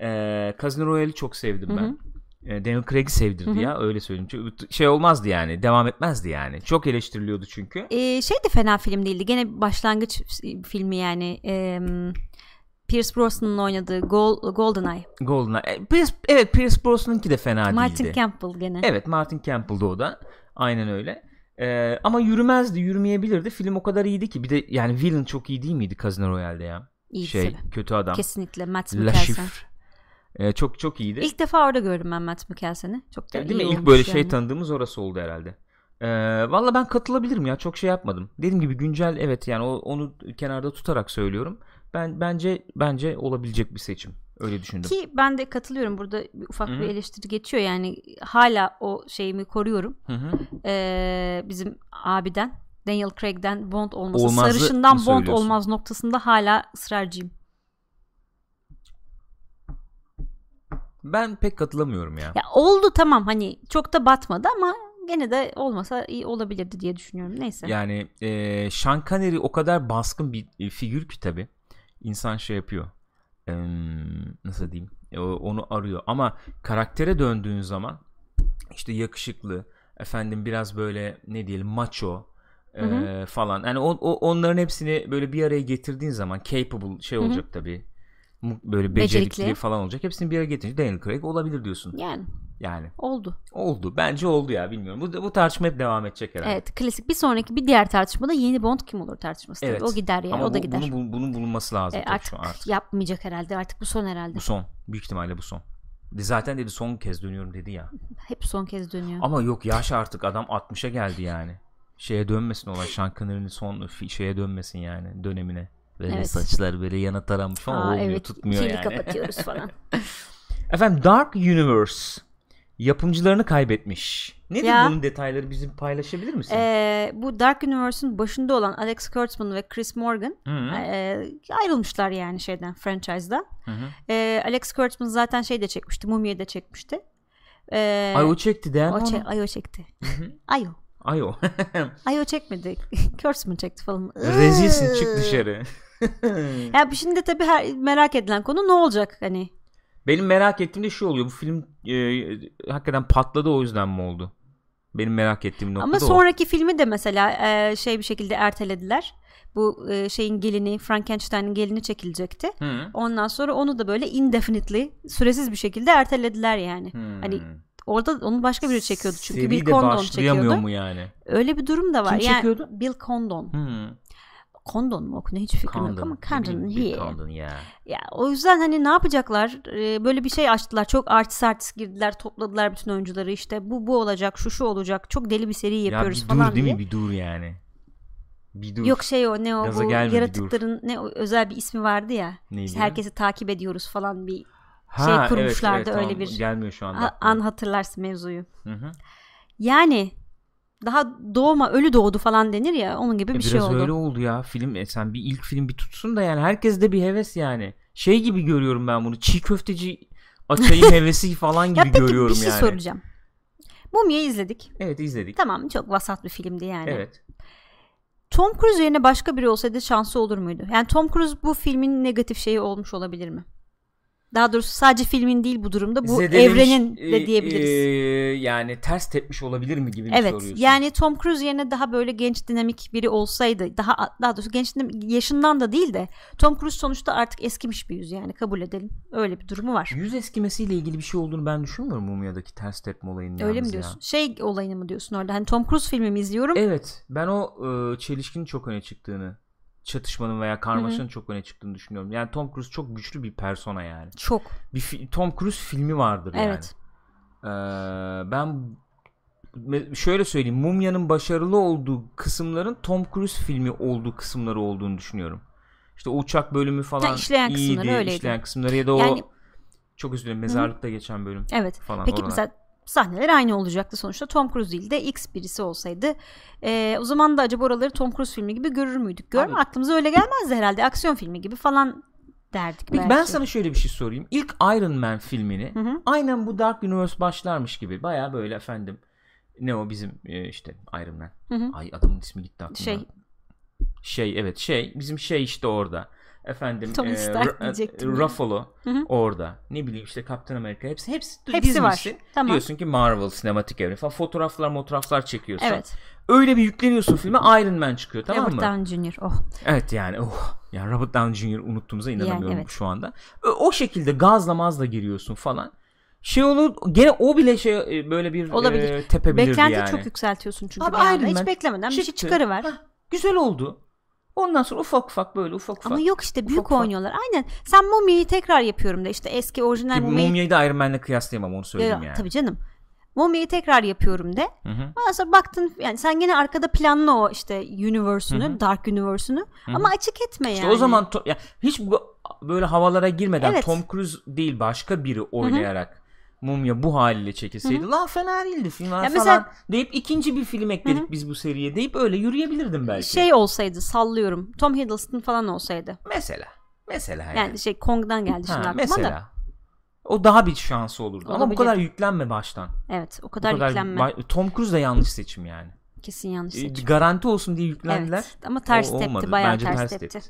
Ee, Casino Royale'i çok sevdim ben. Hı-hı. e, Daniel Craig'i sevdirdi Hı hı. ya öyle söyleyeyim. Şey olmazdı yani devam etmezdi yani. Çok eleştiriliyordu çünkü. Ee, şey de fena film değildi. Gene başlangıç filmi yani. Ee, Pierce Brosnan'ın oynadığı Gol, GoldenEye. Goldeneye. E, Pierce, evet Pierce Brosnan'ınki de fena Martin değildi. Campbell gene. Evet Martin Campbell'dı o da. Aynen öyle. Ee, ama yürümezdi, yürümeyebilirdi. Film o kadar iyiydi ki. Bir de yani villain çok iyi değil miydi Casino Royale'de ya? İyi şey, tabii. kötü adam. Kesinlikle Matt Mikkelsen. Ee, çok çok iyiydi. İlk defa orada gördüm ben Matt Mikkelsen'i. Çok da Değil iyi mi? İlk böyle şey yani. tanıdığımız orası oldu herhalde. Ee, Valla ben katılabilirim ya. Çok şey yapmadım. Dediğim gibi güncel evet yani o, onu kenarda tutarak söylüyorum. Ben bence bence olabilecek bir seçim. Öyle düşündüm. Ki ben de katılıyorum. Burada bir ufak Hı-hı. bir eleştiri geçiyor. Yani hala o şeyimi koruyorum. Hı hı. Ee, bizim abiden Daniel Craig'den Bond olması. Olmazı Sarışından Bond olmaz noktasında hala ısrarcıyım. Ben pek katılamıyorum ya. Ya oldu tamam hani çok da batmadı ama gene de olmasa iyi olabilirdi diye düşünüyorum. Neyse. Yani e, Sean Connery o kadar baskın bir e, figür ki tabi. İnsan şey yapıyor. Eee, nasıl diyeyim? E, onu arıyor. Ama karaktere döndüğün zaman işte yakışıklı, efendim biraz böyle ne diyelim macho e, Hı falan. Yani o, o- onların hepsini böyle bir araya getirdiğin zaman capable şey olacak tabi. Böyle becerikli, Becerikli. falan olacak. Hepsini bir araya getirince Daniel Craig olabilir diyorsun. Yani Yani oldu. oldu. Bence oldu ya bilmiyorum. Bu, bu tartışma hep devam edecek herhalde. Evet klasik. Bir sonraki bir diğer tartışmada yeni Bond kim olur tartışması. tabii. Evet. O gider yani Ama o da bu- gider. Bunu, bu- bunun bulunması lazım E, artık, artık. yapmayacak herhalde. Artık bu son herhalde. Bu son. Büyük ihtimalle bu son. De Zaten dedi son kez dönüyorum dedi ya. Hep son kez dönüyor. Ama yok yaş artık adam 60'a geldi yani. Şeye dönmesin olay. Sean Connery'nin son şeye dönmesin yani dönemine. Böyle Evet. saçlar böyle yana taranmış falan Aa, olmuyor evet. tutmuyor Pili yani. kapatıyoruz falan. Efendim Dark Universe yapımcılarını kaybetmiş. Nedir Ya. bunun detayları bizim paylaşabilir misin? Ee, bu Dark Universe'ın başında olan Alex Kurtzman ve Chris Morgan Hı hı. e, ayrılmışlar yani şeyden franchise'dan. Hı hı. Ee, Alex Kurtzman zaten şey de çekmişti. Mummy'yi de çekmişti. Ee, Ay o çekti değil mi o çe- Ay o çekti. hı. Ay o. Ay o. Ay o çekmedi. Kurtzman çekti falan. Rezilsin çık dışarı. Ya şimdi tabii her, merak edilen konu ne olacak hani? Benim merak ettiğim de şu oluyor. Bu film e, hakikaten patladı o yüzden mi oldu? Benim merak ettiğim nokta Ama da o. sonraki filmi de mesela e, şey bir şekilde ertelediler. Bu e, şeyin gelini Frankenstein'in gelini çekilecekti. Hı. Ondan sonra onu da böyle indefinitely süresiz bir şekilde ertelediler yani. Hmm. Hani orada onu başka biri çekiyordu çünkü Seri Bill Condon çekiyordu. mu yani? Öyle bir durum da var. Kim yani çekiyordu? Bill Condon. Hmm. Condon mu okunuyor hiç fikrim yok Condon. ama Ne bileyim, Condon. bir yeah. Condon ya. Ya o yüzden hani ne yapacaklar? Ee, böyle bir şey açtılar. Çok artist artist girdiler, topladılar bütün oyuncuları. İşte bu bu olacak, şu şu olacak. Çok deli bir seri Ya yapıyoruz bir falan dur değil diye. mi? Bir dur yani. Bir dur. Yok şey o ne o Gaza bu bir yaratıkların ne o, özel bir ismi vardı ya. Neydi? İşte herkesi takip ediyoruz falan bir Ha, şey evet, kurmuşlardı, evet, öyle tamam. bir- Gelmiyor şu anda. an hatırlarsın mevzuyu. Hı hı. Yani daha doğma ölü doğdu falan denir ya onun gibi E, bir biraz şey oldu. öyle oldu ya. Film e, sen bir ilk film bir tutsun da yani herkes de bir heves yani. Şey gibi görüyorum ben bunu. Çiğ köfteci açayım hevesi falan gibi Ya peki görüyorum bir şey yani. soracağım. Mumya'yı izledik. Evet izledik. Tamam çok vasat bir filmdi yani. Evet. Tom Cruise yerine başka biri olsaydı şansı olur muydu? Yani Tom Cruise bu filmin negatif şeyi olmuş olabilir mi? Daha doğrusu sadece filmin değil bu durumda bu Zedelemiş, evrenin e, de diyebiliriz. e, yani ters tepmiş olabilir mi gibi evet. soruyorsun? Yani Tom Cruise yerine daha böyle genç dinamik biri olsaydı daha daha doğrusu genç yaşından da değil de Tom Cruise sonuçta artık eskimiş bir yüz yani kabul edelim. Öyle bir durumu var. Yüz eskimesiyle ilgili bir şey olduğunu ben düşünmüyorum Mumya'daki ters tepme olayının Öyle mi yalnız ya. diyorsun? Şey olayını mı diyorsun orada? Hani Tom Cruise filmimi izliyorum. Evet. Ben o e, çelişkinin çok öne çıktığını, çatışmanın veya karmaşanın çok öne çıktığını düşünüyorum. Yani Tom Cruise çok güçlü bir persona yani. Çok. Bir fi- Tom Cruise filmi vardır yani. Evet. Ee, ben şöyle söyleyeyim. Mumya'nın başarılı olduğu kısımların Tom Cruise filmi olduğu kısımları olduğunu düşünüyorum. İşte o uçak bölümü falan Ha, işleyen iyiydi. kısımları öyleydi. işleyen kısımları ya da o Yani- çok özür dilerim mezarlıkta geçen bölüm Evet. falan. Peki oralar. mesela sahneler aynı olacaktı sonuçta. Tom Cruise değil de X birisi olsaydı. Ee, o zaman da acaba oraları Tom Cruise filmi gibi görür müydük? Görme Abi- aklımıza öyle gelmezdi herhalde. Aksiyon filmi gibi falan derdik Peki belki. ben sana şöyle bir şey sorayım. İlk Iron Man filmini Hı hı. aynen bu Dark Universe başlarmış gibi. Baya böyle efendim ne o bizim e, işte Iron Man. Hı hı. Ay adamın ismi gitti aklımdan. Şey Şey evet şey bizim şey işte orada. Efendim Tony e, Stark e. Ruffalo Hı hı. orada. Ne bileyim işte Captain America hepsi hepsi, Hepsi var. Tamam. Diyorsun ki Marvel sinematik evren falan fotoğraflar fotoğraflar çekiyorsun. Evet. Öyle bir yükleniyorsun filme Iron Man çıkıyor tamam Robert mı? Downey Jr. Oh. Evet yani oh yani Robert Downey Jr. unuttuğumuza inanamıyorum Yani evet. şu anda. O, şekilde gazla mazla giriyorsun falan. Şey olur gene o bile şey e, böyle bir Olabilir. e, tepebilirdi Beklenti yani. çok yükseltiyorsun çünkü Abi bir anda. Iron Man Hiç beklemeden bir şey çıktı. çıkarıver. Hah, güzel oldu. Ondan sonra ufak ufak böyle ufak ufak. Ama yok işte büyük ufak. oynuyorlar. Aynen. Sen Mumya'yı tekrar yapıyorum da işte eski orijinal Ki Mumya'yı Mumya'yı da Iron Man'le kıyaslayamam onu söyleyeyim Ya, yani. Tabii canım. Mumya'yı tekrar yapıyorum de. Hı hı. Ondan sonra baktın yani sen gene arkada planla o işte universe'ünü, Hı hı. Dark Universe'ünü ama açık etme İşte yani. o zaman to- ya hiç bu, böyle havalara girmeden Evet. Tom Cruise değil başka biri oynayarak Mumya bu haliyle çekilseydi lan fena değildi film falan mesela- deyip ikinci bir film ekledik biz bu seriye deyip öyle yürüyebilirdim belki. şey olsaydı sallıyorum. Tom Hiddleston falan olsaydı. mesela mesela yani. Yani şey Kong'dan geldi şimdi ha, aklıma mesela. da. O daha bir şansı olurdu. Ama bu Olabilir. kadar yüklenme baştan. Evet o Bu kadar, yüklenme. ba- Tom Cruise da yanlış seçim yani. Kesin yanlış Ee, seçim. bir garanti olsun diye yüklendiler. Evet ama ters O- olmadı. tepti. Bayağı Bence ters, ters tepti. tepti.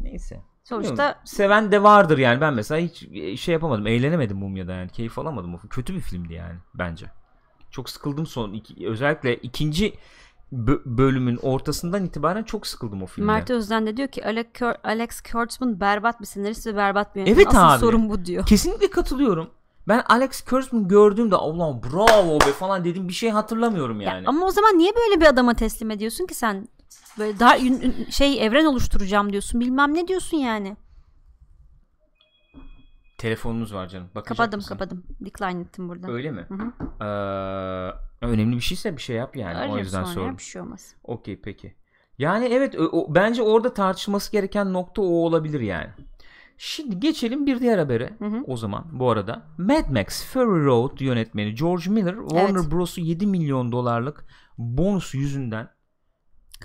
Neyse. Sonuçta seven de vardır yani. Ben mesela hiç şey yapamadım. Eğlenemedim Mumya'da yani. Keyif alamadım. Kötü bir filmdi yani bence. Çok sıkıldım son iki, özellikle ikinci bö- bölümün ortasından itibaren çok sıkıldım o filmden. Mert Özden de diyor ki Alex, Kur- Alex Kurtzman berbat bir senarist ve berbat bir yönetmen. Evet Asıl abi. sorun bu diyor. Kesinlikle katılıyorum. Ben Alex Kurtzman gördüğümde Allah'ım bravo be falan dedim bir şey hatırlamıyorum Ya yani. ama o zaman niye böyle bir adama teslim ediyorsun ki sen? Böyle daha şey evren oluşturacağım diyorsun. Bilmem ne diyorsun yani. Telefonunuz var canım. Bakacak Kapadım mısın? kapadım. Decline ettim burada. Öyle mi? Hı hı. Ee, önemli bir şeyse bir şey yap yani. Ararım o yüzden sonra ya, sordum. bir şey olmaz. Okey peki. Yani evet o, o- bence orada tartışılması gereken nokta o olabilir yani. Şimdi geçelim bir diğer habere Hı hı. o zaman bu arada. Mad Max Fury Road yönetmeni George Miller Warner Bros'u 7 milyon dolarlık bonus yüzünden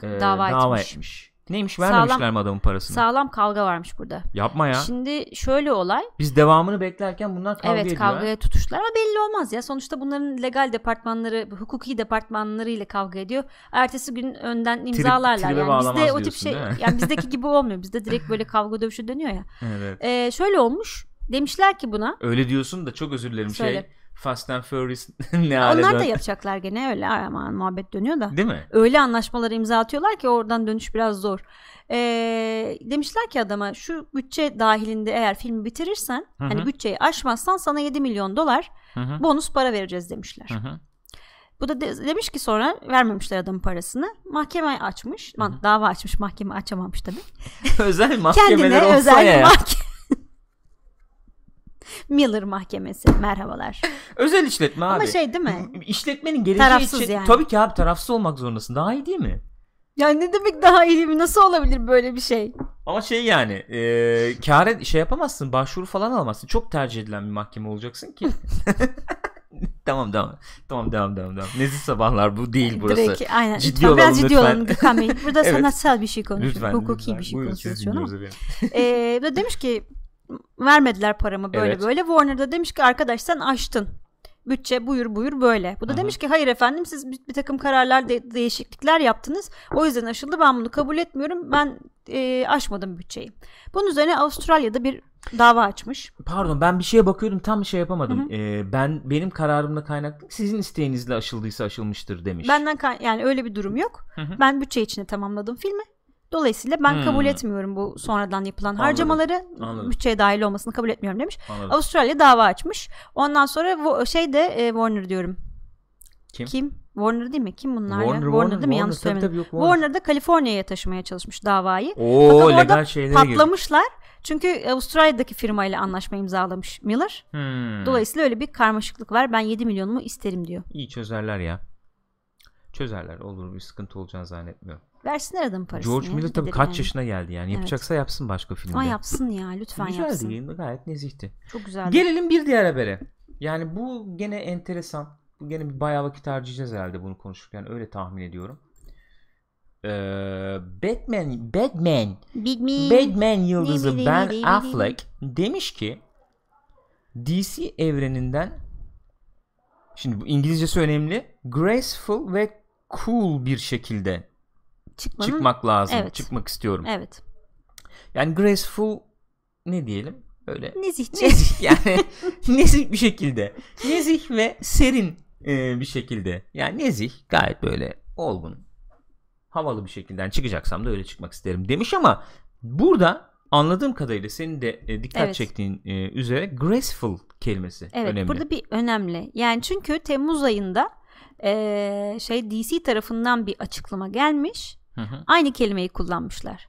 e, Dava dava etmiş. etmiş. Neymiş Sağlam- vermemişler mi adamın parasını? Sağlam kavga varmış burada. Yapma ya. Şimdi şöyle olay. Biz devamını beklerken bunlar kavga evet ediyor. kavgaya tutuştular ama belli olmaz ya. Sonuçta bunların legal departmanları, hukuki departmanları ile kavga ediyor. Ertesi gün önden imzalarlar. tribe yani bizde o tip şey yani bizdeki gibi olmuyor. Bizde direkt böyle kavga dövüşü dönüyor ya. Evet. Ee, şöyle olmuş. Demişler ki buna Öyle diyorsun da çok özür dilerim Söyle. şey. Fast and Furious ne hale onlar da yapacaklar gene öyle aman muhabbet dönüyor da. Değil mi? Öyle anlaşmaları imza atıyorlar ki oradan dönüş biraz zor. Ee, demişler ki adama şu bütçe dahilinde eğer filmi bitirirsen Hı hı. hani bütçeyi aşmazsan sana 7 milyon dolar Hı hı. bonus para vereceğiz demişler. Hı hı. Bu da de- demiş ki sonra vermemişler adamın parasını. Mahkeme açmış. Lan, dava açmış mahkeme açamamış tabii. özel mahkemeler Kendine olsa özel ya. mahkeme. Miller mahkemesi merhabalar. Özel işletme abi. Ama şey değil mi? İşletmenin geleceği Tarafsız için yani. tabii ki abi tarafsız olmak zorundasın. Daha iyi değil mi? Yani ne demek daha iyi mi? Nasıl olabilir böyle bir şey? Ama şey yani e, kâre şey yapamazsın. Başvuru falan alamazsın. Çok tercih edilen bir mahkeme olacaksın ki. tamam tamam. Tamam devam devam devam. Nezih sabahlar bu değil burası. Direkt, aynen. Ciddi lütfen, olalım biraz ciddi lütfen. olalım Gökhan Bey. Burada Evet. sanatsal bir şey konuşuyoruz. Hukuki lütfen. bir şey Buyurun, konuşuyoruz. Ee, demiş ki vermediler paramı böyle Evet. böyle. Warner da demiş ki arkadaş sen aştın. Bütçe buyur buyur böyle. Bu da Hı hı. demiş ki hayır efendim siz bir, bir takım kararlar de- değişiklikler yaptınız. O yüzden aşıldı ben bunu kabul etmiyorum. Ben e, aşmadım bütçeyi. Bunun üzerine Avustralya'da bir dava açmış. Pardon ben bir şeye bakıyordum tam bir şey yapamadım. E, ben benim kararımla kaynaklı sizin isteğinizle aşıldıysa aşılmıştır demiş. Benden yani öyle bir durum yok. Hı hı. Ben bütçe içinde tamamladım filmi. Dolayısıyla ben Hmm. kabul etmiyorum bu sonradan yapılan Anladım, harcamaları. anladım. Bütçeye dahil olmasını kabul etmiyorum demiş. Anladım. Avustralya dava açmış. Ondan sonra şey de e, Warner diyorum. Kim? Warner değil mi? Kim bunlar Warner, ya? Warner, değil mi? Yanlış Warner, tabii, söylemedim. tabii, yok, Warner. Warner da Kaliforniya'ya taşımaya çalışmış davayı. Oo Fakat orada legal şeylere girdi. Patlamışlar. Çünkü Avustralya'daki firmayla anlaşma imzalamış Miller. Hmm. Dolayısıyla öyle bir karmaşıklık var. Ben 7 milyonumu isterim diyor. İyi çözerler ya. Çözerler olur bir sıkıntı olacağını zannetmiyorum. Versinler adamın parasını. George Miller tabii kaç yani. yaşına geldi yani. Yapacaksa yapsın başka filmde. Ama yapsın ya lütfen Güzeldi yapsın. yayın, gayet nezihti. Çok güzeldi. Gelelim bir diğer habere. Yani bu gene enteresan. Bu gene bir bayağı vakit harcayacağız herhalde bunu konuşurken öyle tahmin ediyorum. Ee, Batman Batman Me. Batman yıldızı Ben Affleck demiş ki DC evreninden şimdi bu İngilizcesi önemli. Graceful ve cool bir şekilde Çıkmanın- çıkmak lazım. Evet. Çıkmak istiyorum. Evet. Yani graceful ne diyelim? Böyle Nezihçe. nezih yani nezih bir şekilde. Nezih ve serin e, bir şekilde. Yani nezih gayet böyle olgun havalı bir şekilde çıkacaksam da öyle çıkmak isterim demiş ama burada anladığım kadarıyla senin de e, dikkat Evet. çektiğin e, üzere graceful kelimesi Evet önemli. burada bir önemli. Yani çünkü Temmuz ayında eee, şey DC tarafından bir açıklama gelmiş. Hı hı. Aynı kelimeyi kullanmışlar.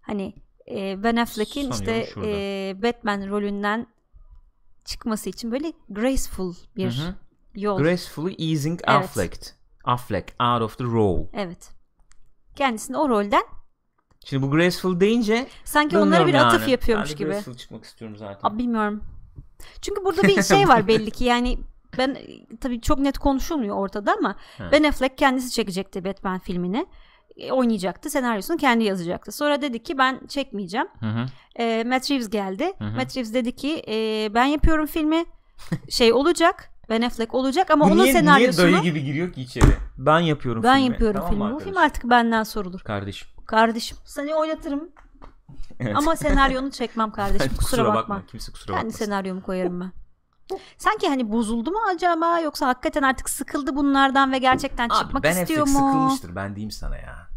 Hani eee Ben Affleck'in Sanıyorum işte şurada. eee, Batman rolünden çıkması için böyle graceful bir Hı hı. yol. Gracefully easing Evet. Affleck. Affleck out of the role. evet. Kendisini o rolden Şimdi bu graceful deyince sanki onlara bir bilmiyorum atıf yani. yapıyormuş ben gibi. graceful çıkmak istiyorum zaten. Abi bilmiyorum. Çünkü burada bir şey var belli ki yani ben tabii çok net konuşulmuyor ortada ama He. Ben Affleck kendisi çekecekti Batman filmini. E, oynayacaktı. Senaryosunu kendi yazacaktı. Sonra dedi ki ben çekmeyeceğim. Hı hı. E, Matt Reeves geldi. Hı hı. Matt Reeves dedi ki e, ben yapıyorum filmi. Şey olacak. Ben Affleck olacak ama Bu onun niye, senaryosunu niye dayı gibi giriyor ki içeri? Ben yapıyorum ben filmi. yapıyorum Tamam filmi. Bu film artık benden sorulur. Kardeşim. Kardeşim seni oynatırım Evet. ama senaryonu çekmem kardeşim. kusura, bakma. Kimse kusura Kendi bakmasın. senaryomu koyarım ben. Sanki hani bozuldu mu acaba yoksa hakikaten artık sıkıldı bunlardan ve gerçekten Abi çıkmak Ben istiyor Affleck mu? sıkılmıştır ben diyeyim sana ya.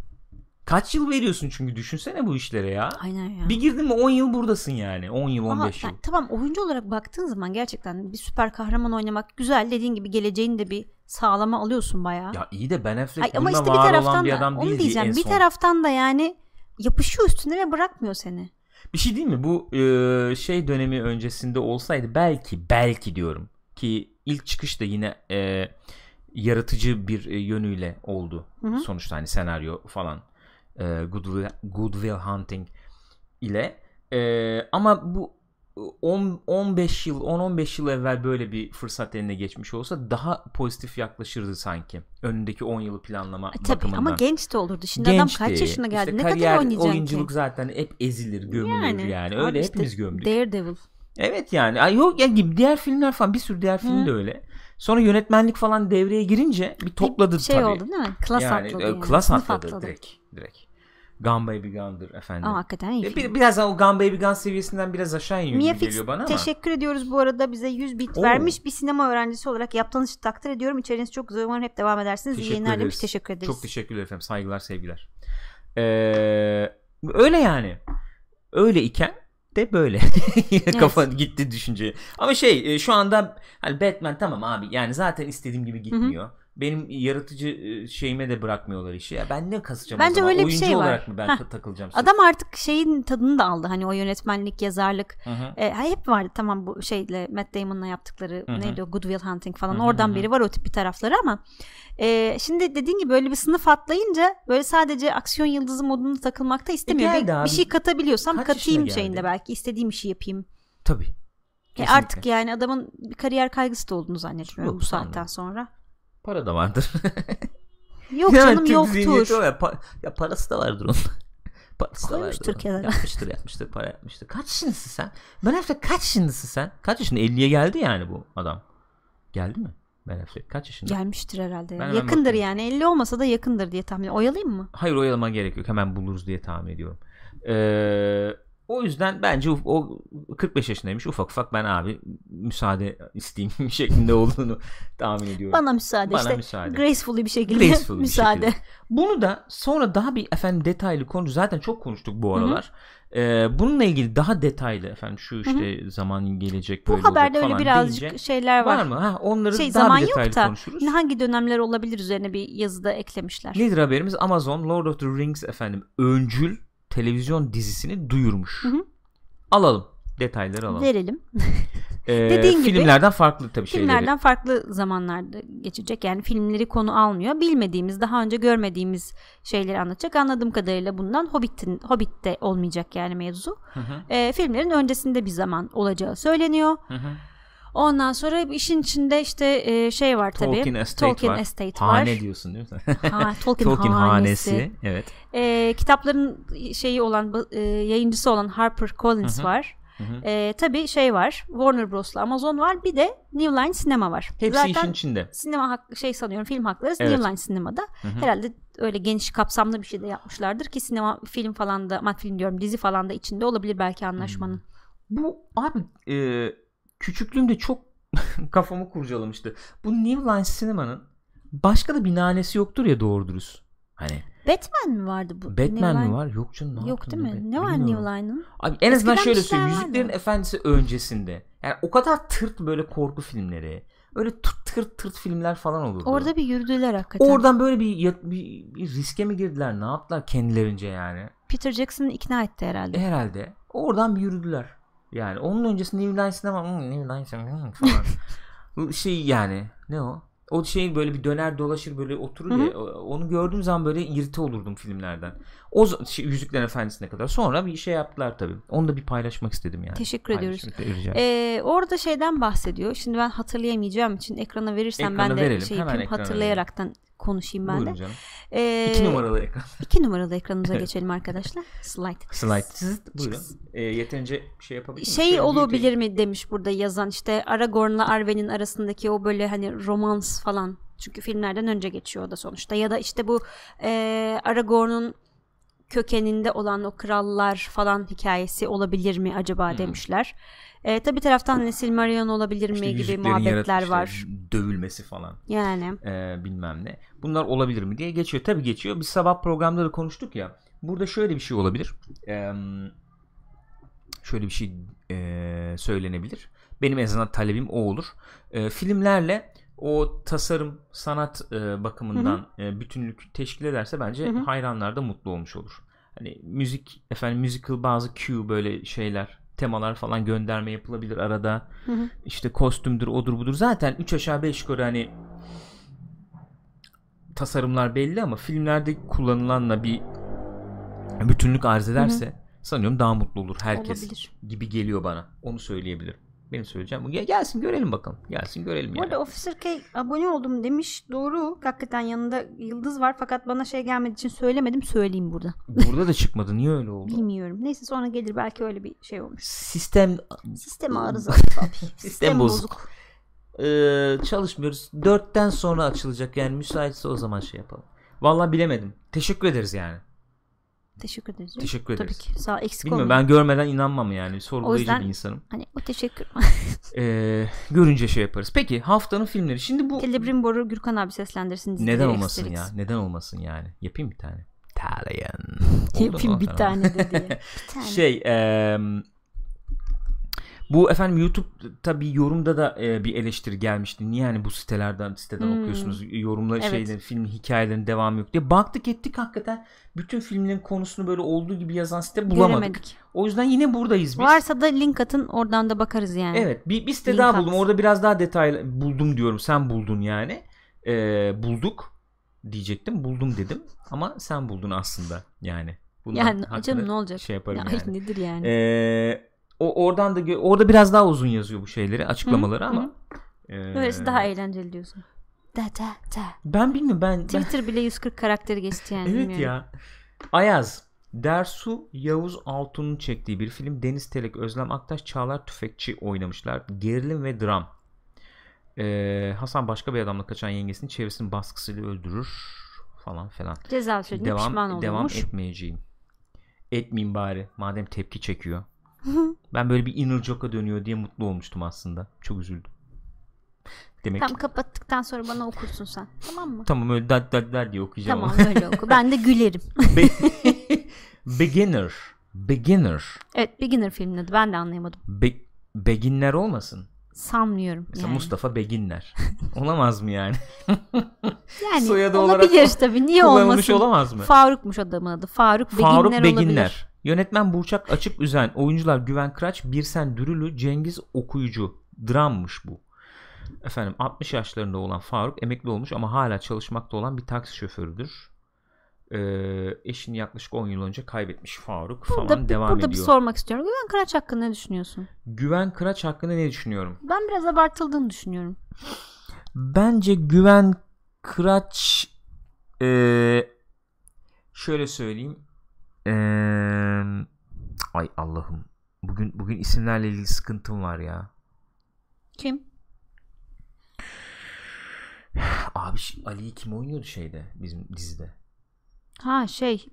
Kaç yıl veriyorsun çünkü düşünsene bu işlere ya. Aynen ya. Bir girdin mi 10 yıl buradasın yani. 10 yıl Ama 15 yıl. yani tamam oyuncu olarak baktığın zaman gerçekten bir süper kahraman oynamak güzel. Dediğin gibi geleceğini de bir sağlama alıyorsun bayağı. Ya iyi de Ben Affleck Ay, ama işte bir taraftan bir da adam onu değil diyeceğim. Bir taraftan da yani yapışıyor üstüne ve bırakmıyor seni. Bir şey değil mi? Bu e, şey dönemi öncesinde olsaydı belki belki diyorum ki ilk çıkış da yine e, yaratıcı bir e, yönüyle oldu. Hı hı. Sonuçta hani senaryo falan e, Good, Will, Good Will Hunting ile E, ama bu 10 15 yıl 10-15 yıl evvel böyle bir fırsat eline geçmiş olsa daha pozitif yaklaşırdı sanki. Önündeki 10 yılı planlama E, tabii bakımından. ama genç de olurdu. Şimdi adam Gençti. kaç yaşına geldi? İşte ne kariyer, kadar oynayacak oyunculuk ki? zaten hep ezilir, gömülür yani. abi Öyle işte hepimiz gömdük. Daredevil. Evet yani. Ay yok ya gibi diğer filmler falan bir sürü diğer film Hı. de öyle. Sonra yönetmenlik falan devreye girince bir topladı bir şey tabii. oldu değil mi? Klas yani, atladı e, yani. Klas Sınıf atladı, direkt. Direkt. Gun Baby Gun'dır efendim. Ama hakikaten iyi bir, biraz o Gun Baby Gun seviyesinden biraz aşağı iniyor Mia geliyor bana ama. teşekkür ediyoruz bu arada bize 100 bit Oo. vermiş bir sinema öğrencisi olarak yaptığınız için takdir ediyorum. İçeriğiniz çok güzel umarım hep devam edersiniz. İyi Teşekkür yayınlar demiş ederiz. teşekkür ederiz. Çok teşekkürler efendim. Saygılar, sevgiler. Ee, öyle yani. Öyle iken de böyle. Kafa gitti düşünce. Ama şey e, şu anda hani Batman tamam abi yani zaten istediğim gibi gitmiyor. Benim yaratıcı e, şeyime de bırakmıyorlar işi. Ya ben ne kasacağım o Bence zaman? öyle bir Oyuncu şey var. olarak mı ben Heh. ta- takılacağım? sırf? Adam artık şeyin tadını da aldı. Hani o yönetmenlik, yazarlık. Hı hı. E, hep vardı tamam bu şeyle Matt Damon'la yaptıkları Hı hı. neydi o Good Will Hunting falan. Hı hı Oradan hı. beri var o tip bir tarafları ama e, şimdi dediğin gibi böyle bir sınıf atlayınca böyle sadece aksiyon yıldızı modunda takılmakta istemiyor. geldi bir, abi. bir şey katabiliyorsam Kaç katayım şeyinde belki istediğim işi yapayım. Tabii. E, artık yani adamın bir kariyer kaygısı da olduğunu zannetmiyorum Yok, bu saatten sonra. Para da vardır. Yok Yani canım yoktur. Ya, pa- ya parası da vardır onun. parası da Koymuştur vardır. onun. kenara. Yapmıştır yapmıştır para yapmıştır. Kaç yaşındasın sen? Ben Affleck kaç yaşındasın sen? Kaç yaşında? 50'ye geldi yani bu adam. Geldi mi? Ben Affleck kaç yaşında? Gelmiştir herhalde. Ben yakındır yani. 50 olmasa da yakındır diye tahmin ediyorum. Oyalayayım mı? Hayır oyalama gerek yok. Hemen buluruz diye tahmin ediyorum. Ee, o yüzden bence o 45 yaşındaymış. Ufak ufak ben abi müsaade isteyeyim şeklinde olduğunu tahmin ediyorum. Bana müsaade Bana işte. müsaade. Gracefully bir şekilde Graceful bir müsaade. şekilde. Bunu da sonra daha bir efendim detaylı konu zaten çok konuştuk bu aralar. Ee, bununla ilgili daha detaylı efendim şu işte zaman gelecek böyle Bu haberde öyle birazcık deyince, şeyler var. var mı? Ha, onları Şey daha zaman bir detaylı yok da konuşuruz. hangi dönemler olabilir üzerine bir yazıda eklemişler. Nedir haberimiz? Amazon Lord of the Rings efendim öncül televizyon dizisini duyurmuş. Hı hı. Alalım. Detayları alalım. Verelim. Ee, Dediğin gibi, filmlerden farklı tabii şeyleri. Filmlerden farklı zamanlarda geçecek. Yani filmleri konu almıyor. Bilmediğimiz, daha önce görmediğimiz şeyleri anlatacak. Anladığım kadarıyla bundan Hobbit'in Hobbit'te olmayacak yani mevzu. Hı hı, Ee, filmlerin öncesinde bir zaman olacağı söyleniyor. hı hı. Ondan sonra işin içinde işte e, şey var tabii. Tolkien Estate Tolkien var. Estate Hane var. diyorsun değil mi? Ha, Tolkien, Tolkien hanesi. hanesi. Evet. E, kitapların şeyi olan e, yayıncısı olan Harper Collins Hı hı. E, tabii şey var. Warner Bros'la Amazon var. Bir de New Line Sinema var. Hepsi Zaten işin içinde. Sinema hak, şey sanıyorum film hakları Evet. New Line Sinema'da. Herhalde öyle geniş kapsamlı bir şey de yapmışlardır ki sinema film falan da aman film diyorum dizi falan da içinde olabilir belki anlaşmanın. Bu abi e, küçüklüğümde çok kafamı kurcalamıştı. Bu New Line Cinema'nın başka da bir nanesi yoktur ya doğru dürüst. Hani Batman mi vardı bu? Batman New mi Line? var? Yok canım. ne Yok değil mi? Ne var Bilmiyorum. New Line'ın? Abi en azından Eskiden şöyle söyleyeyim. Yüzüklerin vardı. Efendisi öncesinde. Yani o kadar tırt böyle korku filmleri. Öyle tırt tırt tırt filmler falan olurdu. Orada bir yürüdüler hakikaten. Oradan böyle bir, bir, bir riske mi girdiler? Ne yaptılar kendilerince yani? Peter Jackson'ı ikna etti herhalde. Herhalde. Oradan bir yürüdüler. Yani onun öncesinde New Line Cinema hmm, New Line Cinema hmm, falan. Şey yani ne o? O şey böyle bir döner dolaşır böyle oturur Hı hı. ya onu gördüğüm zaman böyle irite olurdum filmlerden. O şey, Yüzüklerin Efendisi'ne kadar. Sonra bir şey yaptılar tabii. Onu da bir paylaşmak istedim yani. Teşekkür ediyoruz. Ee, orada şeyden bahsediyor. Şimdi ben hatırlayamayacağım için ekrana verirsen Ekrana ben de verelim. şey Hemen yapayım hatırlayaraktan konuşayım ben Buyurun de. canım. Ee, İki numaralı ekran. iki numaralı ekranımıza geçelim arkadaşlar. Slide. Slide. Siz buyurun. Ee, yeterince şey yapabilir? Şey Şöyle olabilir büyüteyim. mi demiş burada yazan işte Aragorn'la Arwen'in arasındaki o böyle hani romans falan. Çünkü filmlerden önce geçiyor o da sonuçta. Ya da işte bu e, Aragorn'un kökeninde olan o krallar falan hikayesi olabilir mi acaba demişler. E, tabi taraftan hani Silmarillion olabilir mi İşte gibi muhabbetler var. dövülmesi falan. Yani e, bilmem ne. Bunlar olabilir mi diye geçiyor. Tabii geçiyor. Biz sabah programda da konuştuk ya. Burada şöyle bir şey olabilir. E, şöyle bir şey e, söylenebilir. Benim en azından talebim o olur. E, filmlerle o tasarım sanat e, bakımından e, bütünlük teşkil ederse bence Hı hı. hayranlar da mutlu olmuş olur. Hani müzik efendim musical bazı cue böyle şeyler temalar falan gönderme yapılabilir arada. Hı hı. İşte kostümdür odur budur. Zaten 3 aşağı 5 yukarı hani tasarımlar belli ama filmlerde kullanılanla bir bütünlük arz ederse sanıyorum daha mutlu olur herkes olabilir. gibi geliyor bana. Onu söyleyebilirim. Benim söyleyeceğim bu. Gel- Gelsin görelim bakalım. Gelsin görelim Bu yani. arada Officer K abone oldum demiş. Doğru. Hakikaten yanında yıldız var fakat bana şey gelmediği için söylemedim. Söyleyeyim burada. Burada da çıkmadı. Niye öyle oldu? Bilmiyorum. Neyse sonra gelir belki öyle bir şey olmuş. Sistem Sistem arızalı tabii. Sistem bozuk. Ee, çalışmıyoruz. Dörtten sonra açılacak yani müsaitse o zaman şey yapalım. Vallahi bilemedim. Teşekkür ederiz yani. Teşekkür ederiz. Teşekkür Tabii ederiz. ki. Sağ eksik Bilmiyorum olmayın. ben görmeden inanmam yani. Sorgulayıcı yüzden- bir insanım. Hani o teşekkür. Ee, görünce şey yaparız. Peki haftanın filmleri. Şimdi bu Celebrim Boru Gürkan abi seslendirsin. neden olmasın Asterix. ya? Neden olmasın yani? Yapayım bir tane. Italian. Yapayım bir tane de diye. Bir tane. Şey em, bu efendim YouTube tabi yorumda da e, bir eleştiri gelmişti. Niye hani bu sitelerden siteden Hmm. okuyorsunuz yorumla Evet. şeylerin film hikayelerin devamı yok diye. Baktık ettik hakikaten bütün filmlerin konusunu böyle olduğu gibi yazan site bulamadık. Göremedik. O yüzden yine buradayız biz. Varsa da link atın oradan da bakarız yani. Evet bir, bir site Link daha at. buldum. Orada biraz daha detaylı buldum diyorum. Sen buldun yani. Ee, bulduk diyecektim. Buldum dedim. Ama sen buldun aslında yani. Bundan Yani canım ne olacak? Şey yaparım Ya, yani. nedir yani? Ee, o oradan da orada biraz daha uzun yazıyor bu şeyleri açıklamaları Hı, ama ee, Böylesi daha eğlenceli diyorsun. Da da da. ben bilmiyorum ben, ben Twitter bile 140 karakteri geçti yani. evet bilmiyorum. ya Ayaz Dersu Yavuz Altun'un çektiği bir film Deniz Telek Özlem Aktaş Çağlar Tüfekçi oynamışlar gerilim ve dram Ee, Hasan başka bir adamla kaçan yengesini çevresinin baskısıyla öldürür falan falan Ceza sürecinde pişman devam devam oluyormuş. etmeyeceğim etmeyeyim bari madem tepki çekiyor ben böyle bir inner joke'a dönüyor diye mutlu olmuştum aslında çok üzüldüm demek Tam kapattıktan sonra bana okursun sen. Tamam mı? Tamam öyle dad dad dad diye okuyacağım. Tamam öyle oku. Ben de gülerim. Be- Beginner. Beginner. evet Beginner filmin adı. Ben de anlayamadım. Be- Beginner olmasın. Sanmıyorum. Mesela yani. Mustafa Beginner. Olamaz mı yani? Yani soyadı olarak olabilir tabii. Niye olmasın? olamaz mı? Faruk'muş adamın adı. Faruk, Faruk Beginner, Beginner. olabilir. Yönetmen Burçak Açık Üzen. Oyuncular Güven Kıraç, Birsen Dürülü, Cengiz Okuyucu. Drammış bu. Efendim 60 yaşlarında olan Faruk emekli olmuş ama hala çalışmakta olan bir taksi şoförüdür. Ee, eşini yaklaşık 10 yıl önce kaybetmiş Faruk falan Burada, devam burada ediyor. bir sormak istiyorum. Güven Kıraç hakkında ne düşünüyorsun? Güven Kıraç hakkında ne düşünüyorum? Ben biraz abartıldığını düşünüyorum. Bence Güven Kıraç eee, şöyle söyleyeyim. Eee, ay Allah'ım. bugün bugün isimlerle ilgili sıkıntım var ya. Kim? Abi Ali'yi kim oynuyordu şeyde bizim dizide? Ha şey.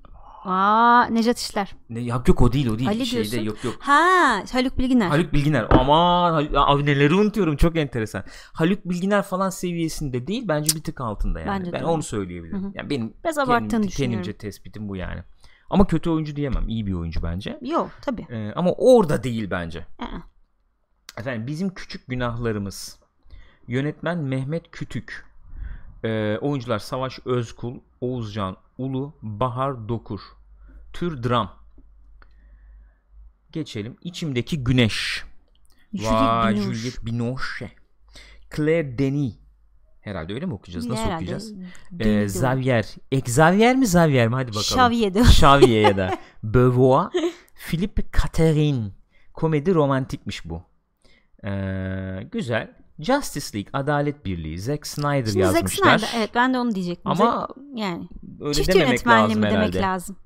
Aa Necat İşler. Ne yok yok o değil o değil. Ali şeyde diyorsun. yok yok. Ha Haluk Bilginer. Haluk Bilginer. Aman abi neleri unutuyorum çok enteresan. Haluk Bilginer falan seviyesinde değil bence bir tık altında yani. Bence de ben öyle. onu söyleyebilirim. Hı hı. Yani benim Biraz kendim- abarttığını düşünüyorum. kendimce tespitim bu yani. Ama kötü oyuncu diyemem. iyi bir oyuncu bence. Yok tabii. Ee, ama orada değil bence. Aa. Efendim bizim küçük günahlarımız. Yönetmen Mehmet Kütük. Ee, oyuncular Savaş Özkul, Oğuzcan Ulu, Bahar Dokur. Tür dram. Geçelim. İçimdeki Güneş. Vay Juliette Binoche. Juliette Binoche. Claire Denis. Herhalde öyle mi okuyacağız? Nasıl Herhalde. okuyacağız? Ee. Xavier. Xavier mi Xavier mi? Hadi bakalım. Xavier. Xavier ya da Beauvoir. Philippe Catherine. Komedi romantikmiş bu. Ee, güzel. Justice League Adalet Birliği. Zack Snyder Şimdi Zack yazmışlar. Snyder, evet ben de onu diyecektim. Ama Zack- yani öyle çift dememek yönetmenli lazım mi herhalde. demek lazım.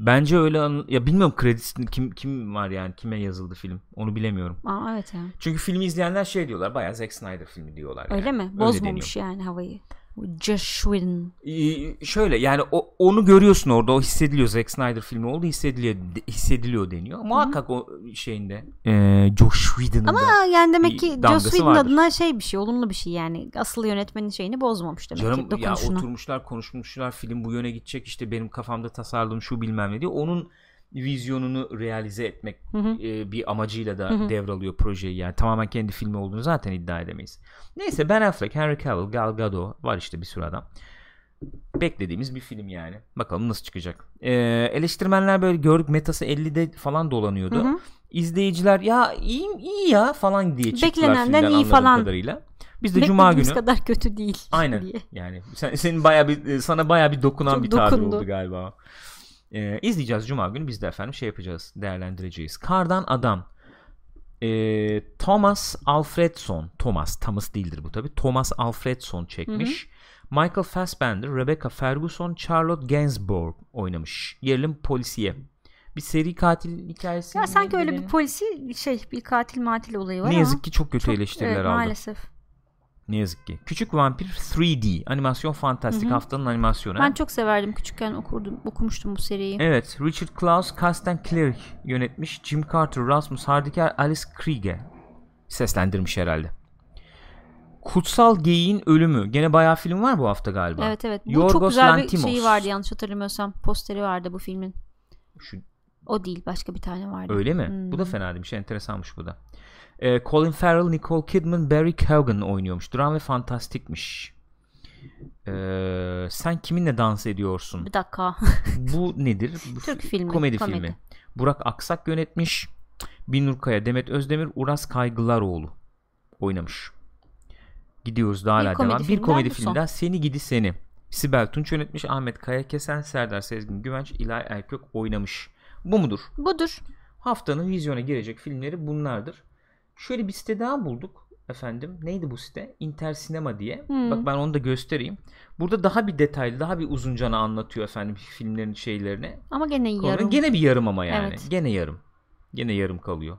Bence öyle an- ya bilmiyorum kredisini kim kim var yani kime yazıldı film onu bilemiyorum. Aa, evet ya. Çünkü filmi izleyenler şey diyorlar bayağı Zack Snyder filmi diyorlar. Öyle yani. mi? Bozmamış yani havayı. Bu Josh Whedon. Ee, şöyle yani o, onu görüyorsun orada o hissediliyor Zack Snyder filmi oldu hissediliyor de- hissediliyor deniyor. Muhakkak o şeyinde ee, Josh Whedon'ın Ama yani demek ki damgası Whedon vardır. adına şey bir şey, olumlu bir şey yani. Asıl yönetmenin şeyini bozmamış demek Canım ki ya oturmuşlar konuşmuşlar film bu yöne gidecek işte benim kafamda tasarladığım şu bilmem ne diye onun vizyonunu realize etmek Hı hı. e, bir amacıyla da Hı hı. devralıyor projeyi yani tamamen kendi filmi olduğunu zaten iddia edemeyiz. Neyse Ben Affleck, Henry Cavill, Gal Gadot var işte bir sürü adam. Beklediğimiz bir film yani. Bakalım nasıl çıkacak. Ee, eleştirmenler böyle gördük metası 50'de falan dolanıyordu. Hı hı. İzleyiciler ya iyi, iyi ya falan diye çıktılar Beklenenden filmden iyi falan. kadarıyla. Biz de cuma günü kadar kötü değil Aynen. diye. Yani sen, senin baya bir sana baya bir dokunan Çok bir tabir dokundu. oldu galiba. Ee, izleyeceğiz cuma günü biz de efendim şey yapacağız değerlendireceğiz. Kardan Adam Ee, Thomas Alfredson Thomas Thomas değildir bu tabi Thomas Alfredson çekmiş. Michael Fassbender, Rebecca Ferguson, Charlotte Gainsbourg oynamış. Gerilim polisiye. Bir seri katil hikayesi. Ya sanki öyle bir polisi şey bir katil matil olayı var Ne ama yazık ki çok kötü çok- eleştiriler evet, aldı. Maalesef. Ne yazık ki. Küçük Vampir 3D animasyon fantastik Hı hı. haftanın animasyonu. Ben çok severdim küçükken okurdum okumuştum bu seriyi. Evet, Richard Klaus, Carsten Cleric yönetmiş. Jim Carter, Rasmus Hardiker, Alice Krige seslendirmiş herhalde. Kutsal Geyiğin Ölümü. Gene bayağı film var bu hafta galiba. Evet evet. Bu Yorgos çok güzel Lanthimos. bir şeyi vardı yanlış hatırlamıyorsam. Posteri vardı bu filmin. Şu, O değil başka bir tane vardı. öyle mi? Hmm. Bu da fena değilmiş. Enteresanmış bu da. Ee, Colin Farrell, Nicole Kidman, Barry Keoghan oynuyormuş. Dram ve fantastikmiş. Ee, sen kiminle dans ediyorsun? Bir dakika. Bu nedir? Bu Türk fi- filmi, Komedi, komedi. filmi. Burak Aksak yönetmiş. Binur Kaya, Demet Özdemir, Uras Kaygılaroğlu oynamış. Gidiyoruz daha hala devam. Bir komedi filmden Seni Gidi Seni. Sibel Tunç yönetmiş. Ahmet Kaya Kesen, Serdar Sezgin Güvenç, İlay Erkök oynamış. Bu mudur? Budur. Haftanın vizyona girecek filmleri bunlardır. Şöyle bir site daha bulduk efendim. Neydi bu site? Intersinema diye. Hmm. Bak ben onu da göstereyim. Burada daha bir detaylı, daha bir uzuncana anlatıyor efendim filmlerin şeylerini. Ama gene Konu- yarım. Gene bir yarım ama yani. Evet. Gene yarım. Gene yarım kalıyor.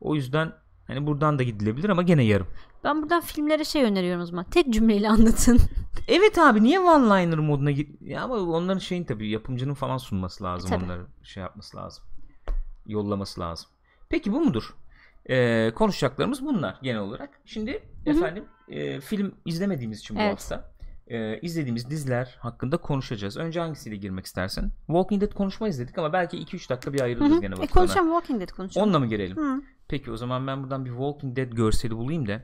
O yüzden hani buradan da gidilebilir ama gene yarım. Ben buradan filmlere şey öneriyorum o zaman. Tek cümleyle anlatın. Evet abi niye one liner moduna git? Ya ama onların şeyin tabii yapımcının falan sunması lazım. Tabii. Onları şey yapması lazım. Yollaması lazım. Peki bu mudur? Ee, konuşacaklarımız bunlar genel olarak. Şimdi hı. efendim e, film izlemediğimiz için bu Evet. hafta e, izlediğimiz diziler hakkında konuşacağız. Önce hangisiyle girmek istersin? Walking Dead konuşma izledik ama belki 2-3 dakika bir Hı ayırırız hı. gene e, konuşalım Walking Dead konuşalım. Onunla mı girelim? Hı. Peki o zaman ben buradan bir Walking Dead görseli bulayım da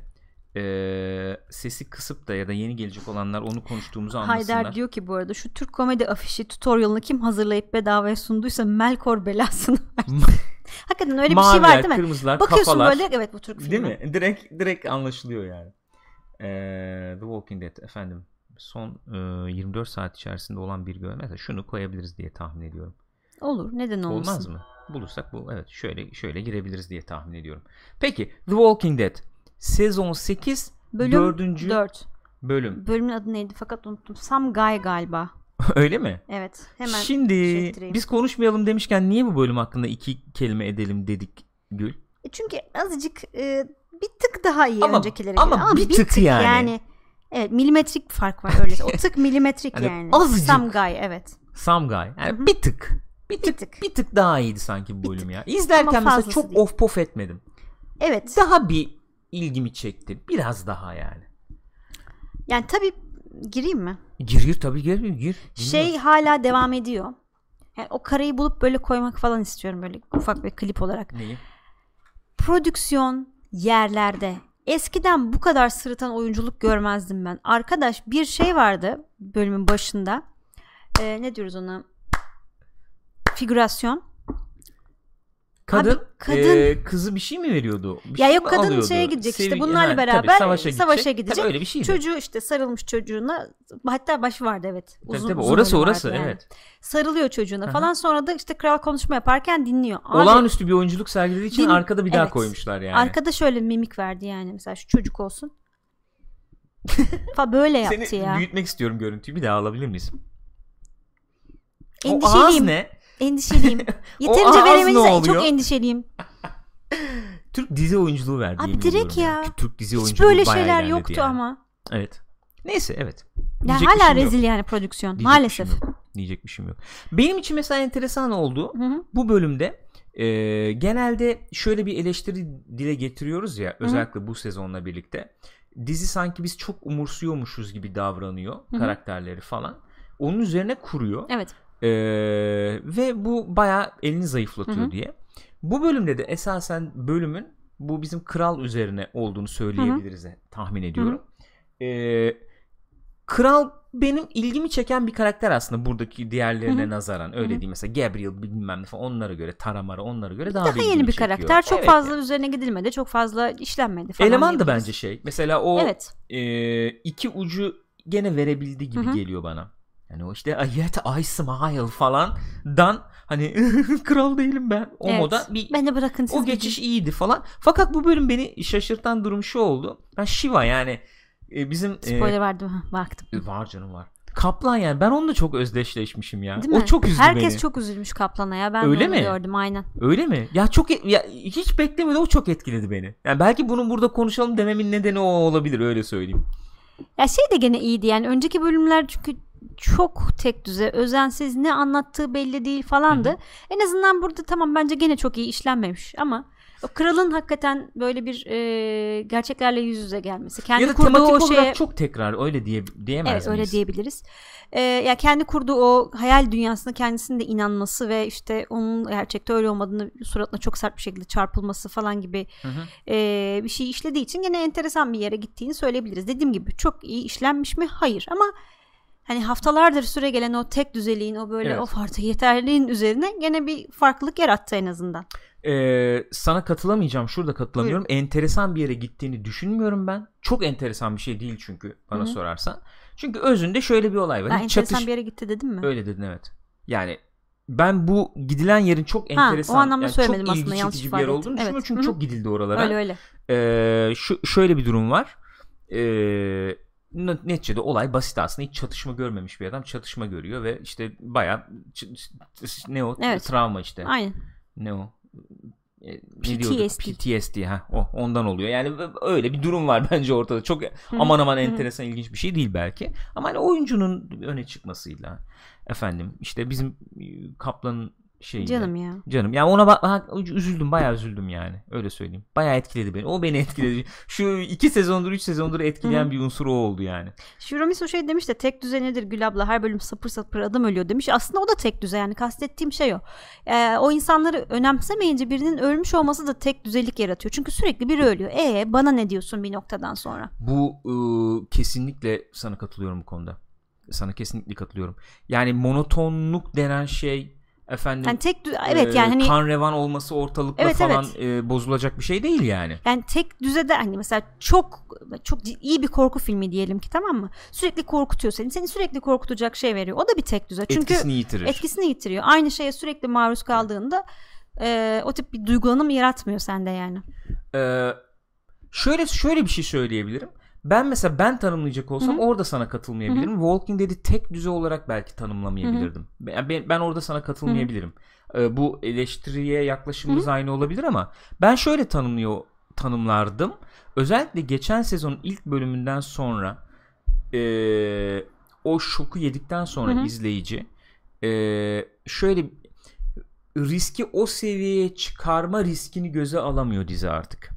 eee, sesi kısıp da ya da yeni gelecek olanlar onu konuştuğumuzu anlasınlar. Haydar diyor ki bu arada şu Türk komedi afişi tutorialını kim hazırlayıp bedavaya sunduysa Melkor belasını versin. Hakikaten öyle bir şey Maviler, var değil mi? kırmızılar, Bakıyorsun kafalar. böyle evet bu Türk filmi. Değil mi? Direkt direkt anlaşılıyor yani. Eee, The Walking Dead efendim son eee, 24 saat içerisinde olan bir görme. Mesela şunu koyabiliriz diye tahmin ediyorum. Olur neden olmasın. Olmaz mı? Bulursak bu evet şöyle şöyle girebiliriz diye tahmin ediyorum. Peki The Walking Dead sezon 8 Bölüm dördüncü 4. bölüm. Bölümün adı neydi fakat unuttum. Some Guy galiba. Öyle mi? Evet hemen Şimdi şey biz konuşmayalım demişken niye bu bölüm hakkında iki kelime edelim dedik Gül? E çünkü azıcık e, bir tık daha iyi Ama- öncekilere ama göre. bir tık yani. Yani evet milimetrik bir fark var öyle. O tık milimetrik Hani yani. azıcık. Some guy evet. Some Guy. Yani Hı hı. bir tık. Bir tık, tık. bir tık daha iyiydi sanki bu bölüm tık. ya. İzlerken Ama mesela çok değil. of pof etmedim. Evet. Daha bir ilgimi çekti. Biraz daha yani. Yani tabii gireyim mi? Gir gir tabii gir gir. Şey hala devam ediyor. Yani o kareyi bulup böyle koymak falan istiyorum böyle ufak bir klip olarak. Neyi? Prodüksiyon yerlerde. Eskiden bu kadar sırıtan oyunculuk görmezdim ben. Arkadaş bir şey vardı bölümün başında. Ee, ne diyoruz ona? Figürasyon. Kadın, Abi, kadın- e, kızı bir şey mi veriyordu? Bir Ya şey yok kadın alıyordu? şeye gidecek işte Sevi- bunlarla Ha, beraber tabii, savaşa, savaşa gidecek. gidecek. Tabii öyle bir şeydi. Çocuğu işte sarılmış çocuğuna hatta başı vardı evet. Tabii, Uzun, tabii, uzun orası orası yani. evet. Sarılıyor çocuğuna Aha. falan sonra da işte kral konuşma yaparken dinliyor. Abi, Olağanüstü bir oyunculuk sergilediği için Din- arkada bir daha evet. koymuşlar yani. Arkada şöyle mimik verdi yani mesela şu çocuk olsun. Fa böyle yaptı Seni ya. büyütmek istiyorum görüntüyü. Bir daha alabilir miyiz? O ağız Endişeliyim. ne? Endişeliyim. Yeterince oluyor? çok endişeliyim. Türk dizi oyunculuğu verdi. Abi direkt ya. yani. Türk dizi Hiç oyunculuğu böyle şeyler yoktu yani. ama. Evet. Neyse evet. Ya bir hala şeyim yok. rezil yani prodüksiyon Diyecek bir maalesef. yok. Diyecek bir şeyim yok. Benim için mesela enteresan oldu. Hı hı. Bu bölümde e, genelde şöyle bir eleştiri dile getiriyoruz ya özellikle bu sezonla birlikte. Dizi sanki biz çok umursuyormuşuz gibi davranıyor hı. karakterleri falan. Onun üzerine kuruyor. Evet. Ee, ve bu bayağı elini zayıflatıyor Hı hı. diye. Bu bölümde de esasen bölümün bu bizim kral üzerine olduğunu söyleyebiliriz tahmin ediyorum. Ee, kral benim ilgimi çeken bir karakter aslında buradaki diğerlerine Hı hı. nazaran öyle Hı hı. diyeyim mesela Gabriel bilmem ne falan onlara göre Taramara onlara göre daha, Daha, yeni bir çekiyor. karakter. Çok Evet fazla yani. üzerine gidilmedi. Çok fazla işlenmedi falan. eleman da bence şey mesela o Evet. e, iki ucu gene verebildiği gibi Hı hı. geliyor bana. Yani o işte yet I smile falan dan hani kral değilim ben. O evet. moda bir Beni bırakın siz o gidin. geçiş iyiydi falan. Fakat bu bölüm beni şaşırtan durum şu oldu. Ben Shiva yani e, bizim e, Spoiler verdim. ha, Baktım. var canım var. Kaplan yani ben onunla çok özdeşleşmişim ya. Değil mi? O çok üzdü Herkes beni. çok üzülmüş Kaplan'a ya. Ben Öyle mi? gördüm aynen. Öyle mi? Ya çok et- ya hiç beklemedim o çok etkiledi beni. Yani belki bunu burada konuşalım dememin nedeni o olabilir öyle söyleyeyim. Ya şey de gene iyiydi yani. Önceki bölümler çünkü çok tek düze, özensiz, ne anlattığı belli değil falandı. Hı hı. En azından burada tamam bence gene çok iyi işlenmemiş ama o kralın hakikaten böyle bir e, gerçeklerle yüz yüze gelmesi. Kendi ya da kurduğu tematik o olarak şeye çok tekrar öyle diye diyemez Evet öyle miyiz? diyebiliriz. Ee, ya kendi kurduğu o hayal dünyasına kendisinin de inanması ve işte onun gerçekte öyle olmadığını suratına çok sert bir şekilde çarpılması falan gibi Hı hı. e, bir şey işlediği için gene enteresan bir yere gittiğini söyleyebiliriz. Dediğim gibi çok iyi işlenmiş mi? Hayır ama hani haftalardır süre gelen o tek düzeliğin o böyle Evet. of artık yeterliğin üzerine gene bir farklılık yarattı en azından. Ee, sana katılamayacağım. Şurada katılamıyorum. Enteresan bir yere gittiğini düşünmüyorum ben. Çok enteresan bir şey değil çünkü bana Hı hı. sorarsan. Çünkü özünde şöyle bir olay var. Ben enteresan çatış- bir yere gitti dedim mi? Öyle dedin evet. Yani ben bu gidilen yerin çok Ha, o enteresan. anlamda yani söylemedim çok aslında, ilgi çekici bir yer olduğunu düşünüyorum Evet. çünkü Hı hı. çok gidildi oralara. Öyle öyle. Ee, şu şöyle bir durum var. Ee, neticede olay basit aslında. Hiç çatışma görmemiş bir adam çatışma görüyor ve işte ç- ne o Evet. travma işte. Aynen. Ne o? E, ne PTSD. PTSD ha o ondan oluyor. Yani öyle bir durum var bence ortada. Çok aman aman enteresan ilginç bir şey değil belki. Ama hani oyuncunun öne çıkmasıyla efendim işte bizim e, Kaplan'ın şeyi Canım ya. Canım yani ona bak ha, üzüldüm bayağı üzüldüm yani öyle söyleyeyim. Bayağı etkiledi beni. O beni etkiledi. Şu iki sezondur üç sezondur etkileyen bir unsur o oldu yani. Şuromis o şey demiş de tek düze nedir Gül abla her bölüm sapır sapır adam ölüyor demiş. Aslında o da tek düze yani kastettiğim şey o. Ee, o insanları önemsemeyince birinin ölmüş olması da tek düzelik yaratıyor. Çünkü sürekli biri ölüyor. E bana ne diyorsun bir noktadan sonra? Bu ıı, kesinlikle sana katılıyorum bu konuda. Sana kesinlikle katılıyorum. Yani monotonluk denen şey efendim Yani tek evet e, yani hani kan revan olması ortalıkla Evet, falan e, bozulacak bir şey değil yani. yani tek düzede hani mesela çok çok iyi bir korku filmi diyelim ki tamam mı? Sürekli korkutuyor seni. Seni sürekli korkutacak şey veriyor. O da bir tek düze. Çünkü Etkisini yitirir. etkisini yitiriyor. Aynı şeye sürekli maruz kaldığında e, o tip bir duygulanım yaratmıyor sende yani. Ee, şöyle şöyle bir şey söyleyebilirim. Ben mesela ben tanımlayacak olsam Hı-hı. orada sana katılmayabilirim. Hı-hı. Walking Dead'i tek düze olarak belki tanımlamayabilirdim. Ben, ben orada sana katılmayabilirim. Ee, bu eleştiriye yaklaşımımız Hı-hı. aynı olabilir ama ben şöyle tanımlıyor tanımlardım. Özellikle geçen sezonun ilk bölümünden sonra e, o şoku yedikten sonra Hı-hı. izleyici e, şöyle riski o seviyeye çıkarma riskini göze alamıyor dizi artık.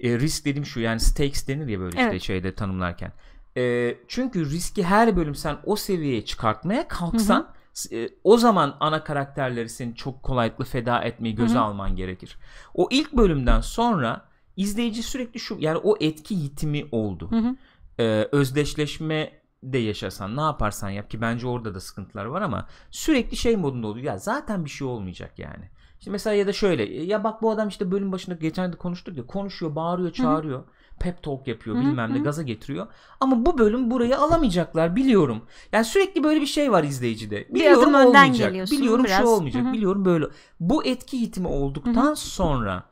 E, risk dedim şu yani stakes denir ya böyle evet. işte şeyde tanımlarken. E, çünkü riski her bölüm sen o seviyeye çıkartmaya kalksan hı hı. E, o zaman ana karakterleri senin çok kolaylıkla feda etmeyi göze hı hı. alman gerekir. O ilk bölümden sonra izleyici sürekli şu yani o etki yitimi oldu. Hı hı. E, özdeşleşme de yaşasan ne yaparsan yap ki bence orada da sıkıntılar var ama sürekli şey modunda oluyor. Ya zaten bir şey olmayacak yani. İşte mesela ya da şöyle ya bak bu adam işte bölüm başında geçen de konuştuk ya konuşuyor, bağırıyor, çağırıyor. Hı-hı. Pep talk yapıyor Hı-hı. bilmem ne gaza getiriyor. Ama bu bölüm burayı alamayacaklar biliyorum. Yani sürekli böyle bir şey var izleyicide. Biliyorum bir adım olmayacak. Biliyorum biraz. şu olmayacak. Hı-hı. Biliyorum böyle. Bu etki hitimi olduktan Hı-hı. sonra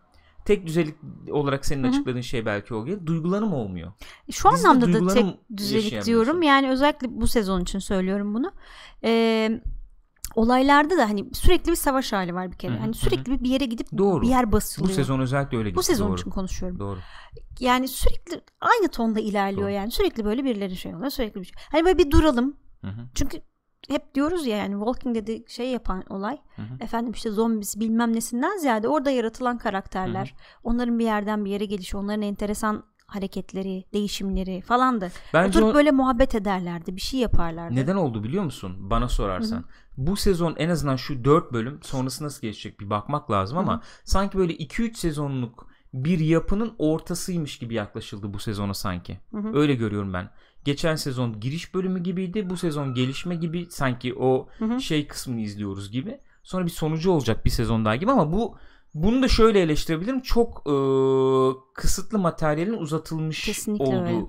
tek düzelik olarak senin Hı-hı. açıkladığın şey belki o gibi duygulanım olmuyor. Şu Dizide anlamda da tek düzelik diyorum. Yani özellikle bu sezon için söylüyorum bunu. Eee olaylarda da hani sürekli bir savaş hali var bir kere. Hı-hı. Hani sürekli bir yere gidip Doğru. bir yer basılıyor. Bu sezon özellikle öyle gitti. Bu sezon Doğru. için konuşuyorum. Doğru. Yani sürekli aynı tonda ilerliyor Doğru. yani. Sürekli böyle birileri şey oluyor. Sürekli bir şey. Hani böyle bir duralım. Hı-hı. Çünkü hep diyoruz ya yani Walking dedi şey yapan olay hı hı. efendim işte zombisi bilmem nesinden ziyade orada yaratılan karakterler hı hı. onların bir yerden bir yere gelişi onların enteresan hareketleri, değişimleri falandı. Bence Oturup o... böyle muhabbet ederlerdi, bir şey yaparlardı. Neden oldu biliyor musun? Bana sorarsan. Hı-hı. Bu sezon en azından şu 4 bölüm sonrası nasıl geçecek bir bakmak lazım ama Hı-hı. sanki böyle 2-3 sezonluk bir yapının ortasıymış gibi yaklaşıldı bu sezona sanki. Hı-hı. Öyle görüyorum ben. Geçen sezon giriş bölümü gibiydi. Bu sezon gelişme gibi sanki o Hı-hı. şey kısmını izliyoruz gibi. Sonra bir sonucu olacak bir sezon daha gibi ama bu bunu da şöyle eleştirebilirim. Çok e, kısıtlı materyalin uzatılmış Kesinlikle olduğu öyle.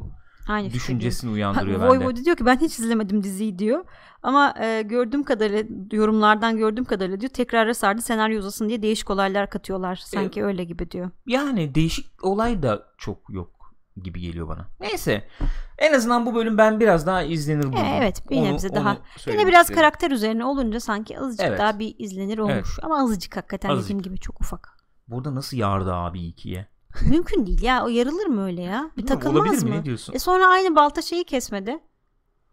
Aynı düşüncesini uyandırıyor bende. Voivode diyor ki ben hiç izlemedim diziyi diyor. Ama e, gördüğüm kadarıyla yorumlardan gördüğüm kadarıyla diyor tekrara sardı senaryo uzasın diye değişik olaylar katıyorlar. Sanki e, öyle gibi diyor. Yani değişik olay da çok yok gibi geliyor bana. Neyse. En azından bu bölüm ben biraz daha izlenir buldum. E, evet bir nebze daha. Yine biraz istedim. karakter üzerine olunca sanki azıcık evet. daha bir izlenir olmuş. Evet. Ama azıcık hakikaten azıcık. dediğim gibi çok ufak. Burada nasıl yardı abi ikiye? Mümkün değil ya. O yarılır mı öyle ya? Bir takılmaz Olabilir mı? mi? Ne diyorsun? E sonra aynı balta şeyi kesmedi.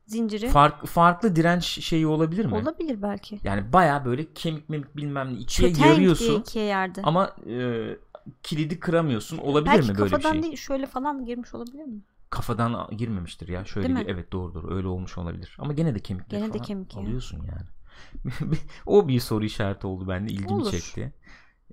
Zinciri. Fark, farklı direnç şeyi olabilir mi? Olabilir belki. Yani baya böyle kemik memik bilmem ne ikiye Kötenk yarıyorsun. Diye ikiye yardı. Ama e, kilidi kıramıyorsun. Olabilir belki mi böyle bir şey? kafadan değil şöyle falan girmiş olabilir mi? Kafadan girmemiştir ya. Şöyle değil bir mi? evet doğrudur. Öyle olmuş olabilir. Ama gene de kemik gene de kemik alıyorsun ya. yani. o bir soru işareti oldu bende. ilgimi olur. çekti.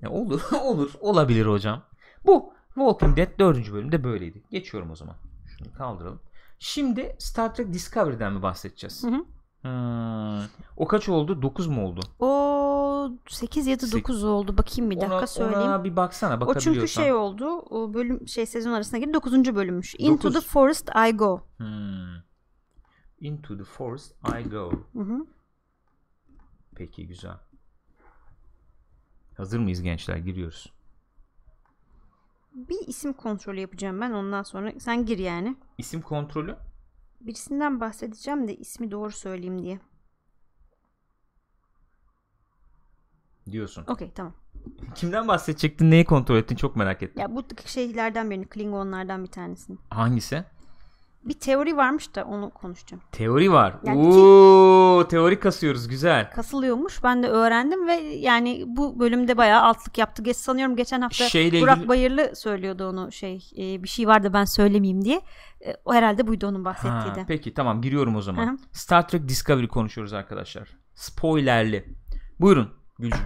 Ya olur olur olabilir hocam. Bu Walking Dead 4. bölümde böyleydi. Geçiyorum o zaman. Şunu kaldıralım. Şimdi Star Trek Discovery'den mi bahsedeceğiz? Hı hı. Hmm. O kaç oldu? 9 mu oldu? O 8 ya da 9 oldu. Bakayım bir dakika ona, söyleyeyim. Ona bir baksana O çünkü şey oldu. O bölüm şey sezon arasına girdi 9. bölümmüş. Into the Forest I Go. Hmm. Into the Forest I Go. Hı hı. Peki güzel. Hazır mıyız gençler? Giriyoruz. Bir isim kontrolü yapacağım ben ondan sonra. Sen gir yani. İsim kontrolü? Birisinden bahsedeceğim de ismi doğru söyleyeyim diye. Diyorsun. Okey tamam. Kimden bahsedecektin? Neyi kontrol ettin? Çok merak ettim. Ya bu şeylerden birini. Klingonlardan bir tanesini. Hangisi? Bir teori varmış da onu konuşacağım. Teori var. Yani Oo, ki, teori kasıyoruz güzel. Kasılıyormuş. Ben de öğrendim ve yani bu bölümde bayağı altlık yaptı. Geç sanıyorum geçen hafta Şeyle Burak ilgili... Bayırlı söylüyordu onu şey e, bir şey vardı ben söylemeyeyim diye. E, o herhalde buydu onun bahsettiği de. Peki tamam giriyorum o zaman. Hı-hı. Star Trek Discovery konuşuyoruz arkadaşlar. Spoilerli. Buyurun Gülcüm.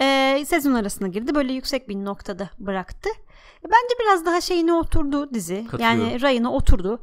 Ee, sezon arasına girdi. Böyle yüksek bir noktada bıraktı. Bence biraz daha şeyine oturdu dizi. Yani rayına oturdu.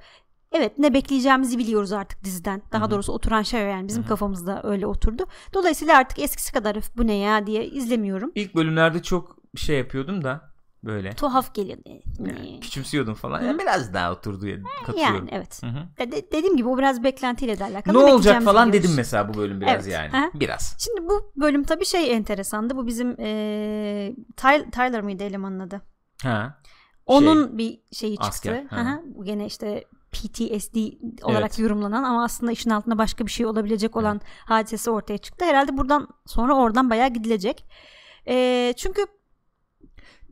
Evet ne bekleyeceğimizi biliyoruz artık diziden. Daha Hı-hı. doğrusu oturan şey yani bizim Hı-hı. kafamızda öyle oturdu. Dolayısıyla artık eskisi kadar bu ne ya diye izlemiyorum. İlk bölümlerde çok şey yapıyordum da böyle. Tuhaf geliyor. Yani, küçümsüyordum falan. Yani biraz daha oturdu ya. Katılıyorum. Yani evet. De- dediğim gibi o biraz beklentiyle de alakalı. Ne olacak falan biliyoruz. dedim mesela bu bölüm biraz evet. yani. Ha? Biraz. Şimdi bu bölüm tabii şey enteresandı. Bu bizim ee, Tyler, Tyler mıydı elemanın adı? Ha. Onun bir şeyi çıktı. Asker. Hı hı. Bu Gene işte PTSD olarak Evet. yorumlanan ama aslında işin altında başka bir şey olabilecek olan hadisesi ortaya çıktı. Herhalde buradan sonra oradan bayağı gidilecek. Ee, çünkü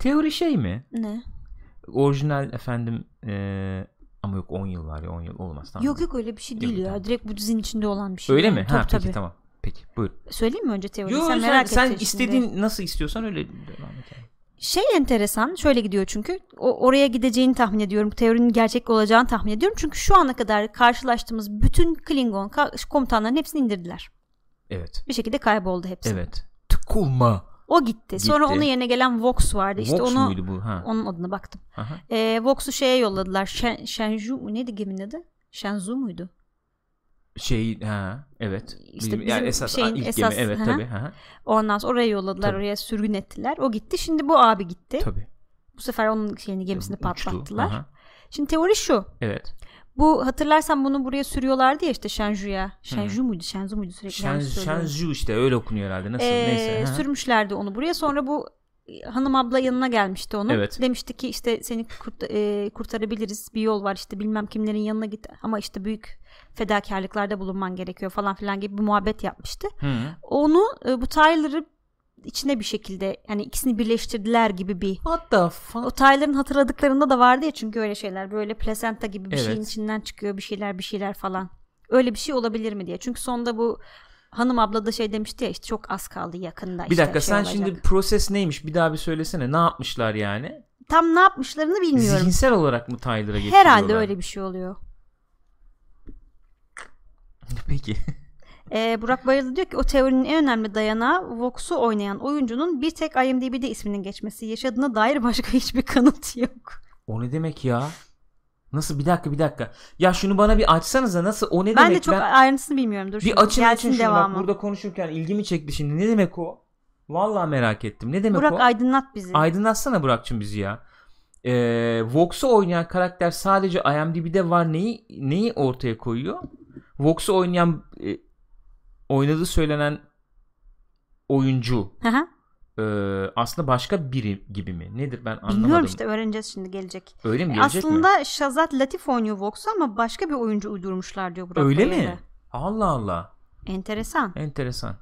Teori şey mi? ne? Orijinal efendim eee, ama yok 10 yıl var ya 10 yıl olmaz tamam. Yok yok öyle bir şey değil Yok, ya. tamam. Direkt bu dizinin içinde olan bir şey. Öyle yani. mi? Tabii, ha peki tabii. tamam. Peki buyur. Söyleyeyim mi önce teoriyi? Yo, sen sen, merak sen şimdi. istediğin nasıl istiyorsan öyle devam et. yani. Şey enteresan şöyle gidiyor çünkü o, oraya gideceğini tahmin ediyorum. Teorinin gerçek olacağını tahmin ediyorum. Çünkü şu ana kadar karşılaştığımız bütün Klingon komutanların hepsini indirdiler. Evet. Bir şekilde kayboldu hepsi. Evet. Tıkulma. O gitti. Sonra Gitti. onun yerine gelen Vox vardı. İşte Vox onu muydu bu? Ha. onun adına baktım. Aha. Ee, Vox'u şeye yolladılar. Shen, Shenzhou mu neydi geminin adı? Shenzhou muydu? Şey ha evet. İşte Bizim- yani esas şeyin ilk esas- gemi evet Hı hı. Aha. Ondan sonra oraya yolladılar. Tabii. Oraya sürgün ettiler. O gitti. Şimdi bu abi gitti. Tabii. Bu sefer onun şeyini gemisini Uçtu. patlattılar. Aha. Şimdi teori şu. Evet. Bu hatırlarsan bunu buraya sürüyorlardı ya işte Shenzhou'ya. Shenzhou muydu? Shenzhou muydu sürekli söylüyorum. Shenzhou işte öyle okunuyor herhalde. Nasıl Ee, neyse. sürmüşlerdi onu buraya. Sonra bu hanım abla yanına gelmişti onun. Evet. Demişti ki işte seni kurt- e, kurtarabiliriz. Bir yol var işte bilmem kimlerin yanına git ama işte büyük fedakarlıklarda bulunman gerekiyor falan filan gibi bir muhabbet yapmıştı. Hı. Onu e, bu Tyler'ı içine bir şekilde yani ikisini birleştirdiler gibi bir Hatta fa- o Tyler'ın hatırladıklarında da vardı ya çünkü öyle şeyler böyle plasenta gibi bir Evet. şeyin içinden çıkıyor bir şeyler bir şeyler falan. Öyle bir şey olabilir mi diye. Çünkü sonunda bu hanım abla da şey demişti ya işte çok az kaldı yakında. bir işte dakika şey sen olacak. şimdi proses neymiş bir daha bir söylesene. Ne yapmışlar yani? tam ne yapmışlarını bilmiyorum. Zihinsel olarak mı Tyler'a getiriyorlar? Herhalde öyle bir şey oluyor. Peki. Ee, Burak Bayıldı diyor ki o teorinin en önemli dayanağı Vox'u oynayan oyuncunun bir tek IMDb'de isminin geçmesi. Yaşadığına dair başka hiçbir kanıt yok. O ne demek ya? Nasıl bir dakika bir dakika. Ya şunu bana bir açsanıza nasıl o ne ben demek? de çok ayrıntısını bilmiyorum. Dur bir açın açın şunu bak burada konuşurken ilgimi çekti şimdi. Ne demek o? Vallahi merak ettim. Ne demek Burak o? aydınlat bizi. Aydınlatsana Burak'cığım bizi ya. Ee, Vox'u oynayan karakter sadece IMDb'de var neyi neyi ortaya koyuyor? Vox'u oynayan e, oynadığı söylenen oyuncu e, aslında başka biri gibi mi? Nedir ben anlamadım. Bilmiyorum işte öğreneceğiz şimdi gelecek. Öyle mi gelecek mi? Aslında Shazat Latif oynuyor Vox'u ama başka bir oyuncu uydurmuşlar diyor Burak Öyle mi? Allah Allah. Enteresan. Enteresan.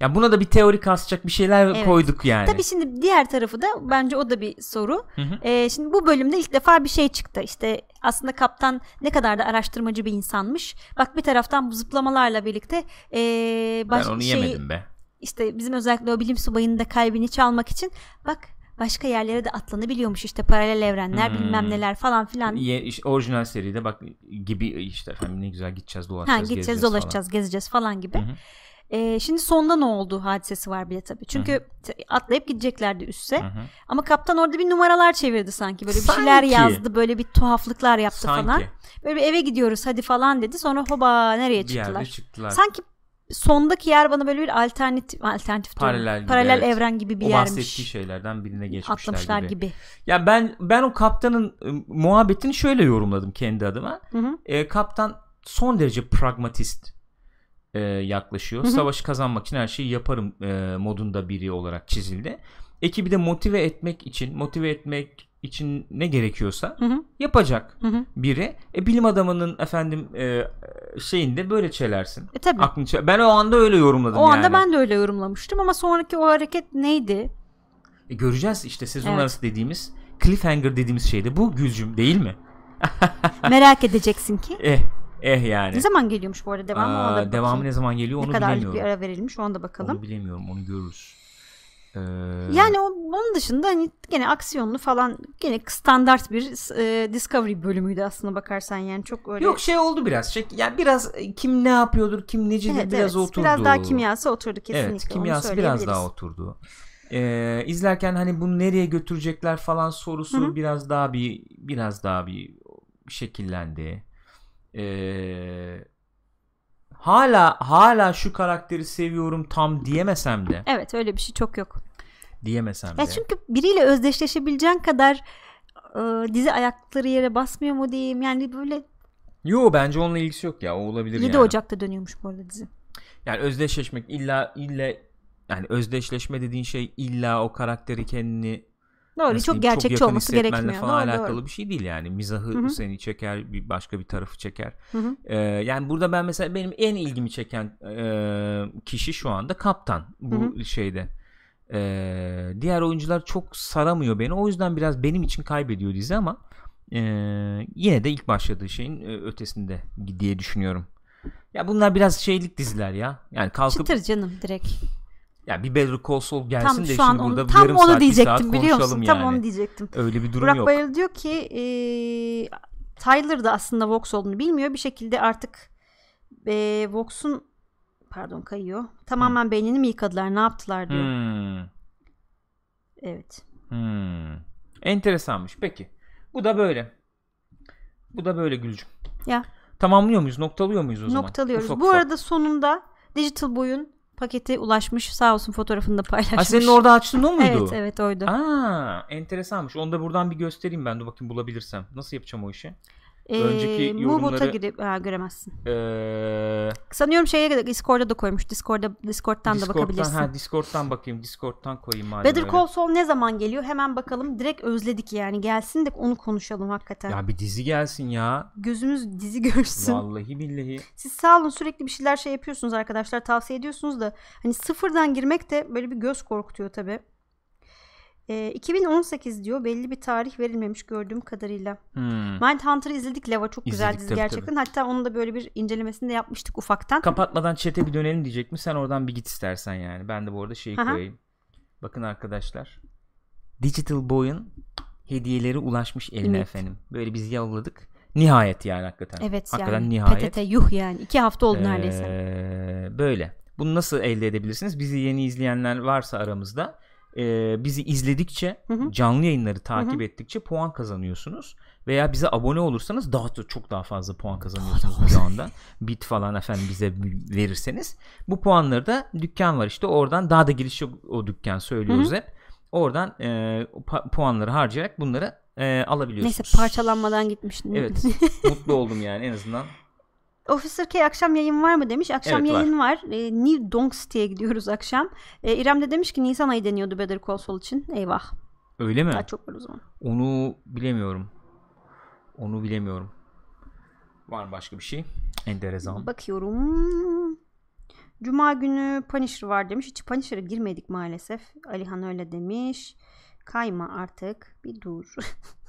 Ya buna da bir teori kasacak bir şeyler Evet. koyduk yani. Tabii şimdi diğer tarafı da bence o da bir soru. Hı hı. Ee, şimdi bu bölümde ilk defa bir şey çıktı. İşte aslında kaptan ne kadar da araştırmacı bir insanmış. Bak bir taraftan bu zıplamalarla birlikte ee, ben baş- onu şeyi- yemedim be. işte bizim özellikle o bilim subayının da kalbini çalmak için bak başka yerlere de atlanabiliyormuş işte paralel evrenler Hmm. bilmem neler falan filan. Ye, işte orijinal seride bak gibi işte efendim ne güzel gideceğiz dolaşacağız Ha, gideceğiz gezeceğiz dolaşacağız gezeceğiz falan gibi. Hı hı. Ee, şimdi sonda ne oldu hadisesi var bir de tabii. Çünkü t- atlayıp gideceklerdi üsse. Hı hı. Ama kaptan orada bir numaralar çevirdi sanki. Böyle bir şeyler Sanki. yazdı. Böyle bir tuhaflıklar yaptı Sanki falan. Böyle bir eve gidiyoruz hadi falan dedi. Sonra hoba nereye bir çıktılar? çıktılar. Sanki sondaki yer bana böyle bir alternatif alternatif. Paralel gibi, paralel evet. evren gibi bir o bahsettiği yermiş. şeylerden birine geçmişler Atlamışlar gibi. gibi. Ya ben ben o kaptanın e, muhabbetini şöyle yorumladım kendi adıma. Hı hı. E, kaptan son derece pragmatist e, yaklaşıyor. Hı hı. Savaşı kazanmak için her şeyi yaparım e, modunda biri olarak çizildi. Ekibi de motive etmek için, motive etmek için ne gerekiyorsa Hı hı. yapacak Hı hı. biri. E, bilim adamının efendim e, şeyinde böyle çelersin. E tabii. Aklını çel- ben o anda öyle yorumladım O anda yani. ben de öyle yorumlamıştım ama sonraki o hareket neydi? E, göreceğiz işte sezon Evet. arası dediğimiz cliffhanger dediğimiz şeyde bu Gülcüm değil mi? Merak edeceksin ki. Eh eh yani. Ne zaman geliyormuş bu arada devamı? Aa, devamı ne zaman geliyor onu ne kadarlık bir bilemiyorum. ara verilmiş ona da bakalım. Onu bilemiyorum onu görürüz. Ee, Yani onun dışında hani gene aksiyonlu falan gene standart bir e, Discovery bölümüydü aslında bakarsan yani çok öyle. Yok şey oldu biraz. Şey, yani biraz e, kim ne yapıyordur, kim necidir evet, biraz evet. oturdu. Biraz daha kimyası oturdu kesinlikle. Evet, onu kimyası biraz daha oturdu. Ee, izlerken hani bunu nereye götürecekler falan sorusu Hı hı. biraz daha bir biraz daha bir şekillendi. Ee, hala hala şu karakteri seviyorum tam diyemesem de Evet öyle bir şey çok yok. diyemesem Ya de. çünkü biriyle özdeşleşebileceğin kadar e, dizi ayakları yere basmıyor mu diyeyim. Yani böyle Yo bence onunla ilgisi yok ya. O olabilir 7 yani. Ocak'ta dönüyormuş bu arada dizi. Yani özdeşleşmek illa illa yani özdeşleşme dediğin şey illa o karakteri kendini Doğru nasıl çok diyeyim, gerçekçi yakın olması gerekmiyor. falan Doğru, alakalı doğru. bir şey değil yani. Mizahı Hı hı. seni çeker, bir başka bir tarafı çeker. Hı hı. Ee, yani burada ben mesela benim en ilgimi çeken e, kişi şu anda kaptan bu Hı şeyde. Ee, diğer oyuncular çok saramıyor beni. O yüzden biraz benim için kaybediyor dizi ama e, yine de ilk başladığı şeyin e, ötesinde diye düşünüyorum. Ya bunlar biraz şeylik diziler ya. Yani kalkıp Çıtır canım direkt. Ya bir Better Call Saul gelsin Tam de şu an burada onu, tam yarım onu saat, bir saat diyecektim biliyor musun? yani. Tam onu diyecektim. Öyle bir durum Burak yok. Bayır diyor ki e, Tyler da aslında Vox olduğunu bilmiyor. Bir şekilde artık e, Vox'un pardon kayıyor. Tamamen beynini mi yıkadılar ne yaptılar diyor. Hmm. Evet. Hmm. Enteresanmış. Peki. Bu da böyle. Bu da böyle Gülcüm. Ya Tamamlıyor muyuz? Noktalıyor muyuz o zaman? noktalıyoruz. Bu arada sonunda Digital Boy'un paketi ulaşmış. Sağ olsun fotoğrafını da paylaşmış. Ha senin orada açtığın o muydu? Evet evet oydu. Aa, enteresanmış. Onu da buradan bir göstereyim ben. Dur bakayım bulabilirsem. Nasıl yapacağım o işi? Ee, önceki yorumları- girip ha, göremezsin. Ee, Sanıyorum şeye Discord'da da koymuş. Discord'da Discord'dan da bakabilirsin. ha, Discord'dan bakayım. Discord'dan koyayım madem Better. Call Saul ne zaman geliyor? Hemen bakalım. Direkt özledik yani. Gelsin de onu konuşalım hakikaten. Ya bir dizi gelsin ya. Gözümüz dizi görsün. Vallahi billahi. Siz sağ olun sürekli bir şeyler şey yapıyorsunuz arkadaşlar. Tavsiye ediyorsunuz da hani sıfırdan girmek de böyle bir göz korkutuyor tabi. 2018 diyor. Belli bir tarih verilmemiş gördüğüm kadarıyla. Hmm. Mindhunter'ı izledik. Leva çok güzel İzledik dizi tabii, gerçekten. Hatta onun da böyle bir incelemesini de yapmıştık ufaktan. Kapatmadan chat'e bir dönelim diyecek mi? Sen oradan bir git istersen yani. Ben de bu arada şeyi Aha. koyayım. Bakın arkadaşlar. Digital Boy'un hediyeleri ulaşmış eline Evet. efendim. Böyle biz yolladık. Nihayet yani hakikaten. evet hakikaten yani. nihayet. PTT yuh yani. iki hafta oldu Ee, neredeyse. böyle. Bunu nasıl elde edebilirsiniz? Bizi yeni izleyenler varsa aramızda e, bizi izledikçe Hı hı. canlı yayınları takip Hı hı. ettikçe puan kazanıyorsunuz. Veya bize abone olursanız daha da çok daha fazla puan kazanıyorsunuz bir anda. Bit falan efendim bize verirseniz. Bu puanları da dükkan var işte oradan daha da giriş yok o dükkan söylüyoruz hep. Oradan e, puanları harcayarak bunları e, alabiliyorsunuz. Neyse parçalanmadan gitmiştim. Evet. mutlu oldum yani en azından. Officer K akşam yayın var mı demiş. Akşam Evet, var. yayın var. E, New Donk City'ye gidiyoruz akşam. E, İrem de demiş ki Nisan ayı deniyordu Better Call Saul için. Eyvah. Öyle mi? Daha çok var o zaman. Onu bilemiyorum. Onu bilemiyorum. Var mı başka bir şey? Enteresan. Bakıyorum. Cuma günü Punisher var demiş. Hiç Punisher'a girmedik maalesef. Alihan öyle demiş. Kayma artık. Bir dur.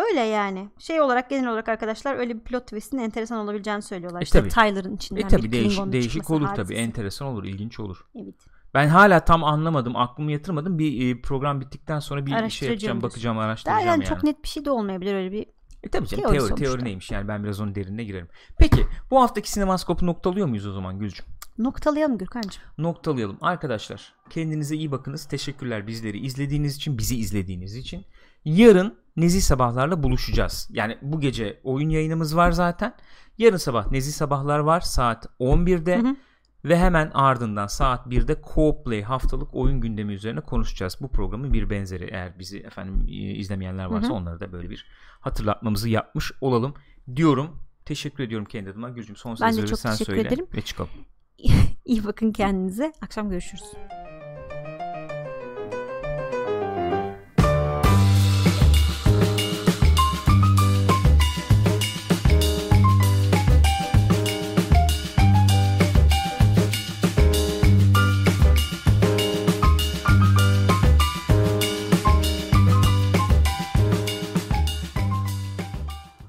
öyle yani. Şey olarak genel olarak arkadaşlar öyle bir plot twist'in enteresan olabileceğini söylüyorlar. E işte tabii. Tyler'ın içinden E tabi bir değişik, değişik olur hadisesi. Enteresan olur, ilginç olur. Evet. Ben hala tam anlamadım, aklımı yatırmadım. Bir e, program bittikten sonra bir şey yapacağım, bakacağım, Daha araştıracağım yani yani. çok net bir şey de olmayabilir öyle bir. E tabii canım teori teori, teori, neymiş yani ben biraz onun derinine girerim. Peki bu haftaki sinemaskopu noktalıyor muyuz o zaman Gülcüm? Noktalayalım Gürkan'cığım. Noktalayalım. Arkadaşlar kendinize iyi bakınız. Teşekkürler bizleri izlediğiniz için, bizi izlediğiniz için. Yarın Nezih Sabahlar'la buluşacağız. Yani bu gece oyun yayınımız var zaten. Yarın sabah Nezih Sabahlar var saat 11'de. Hı hı. Ve hemen ardından saat 1'de Co Play haftalık oyun gündemi üzerine konuşacağız. Bu programın bir benzeri eğer bizi efendim e, izlemeyenler varsa Hı hı. onları da böyle bir hatırlatmamızı yapmış olalım diyorum. Teşekkür ediyorum kendi adıma. Gülcüm son Ben de sözleri çok sen teşekkür söyle ederim. ve çıkalım. İyi bakın kendinize. Akşam görüşürüz.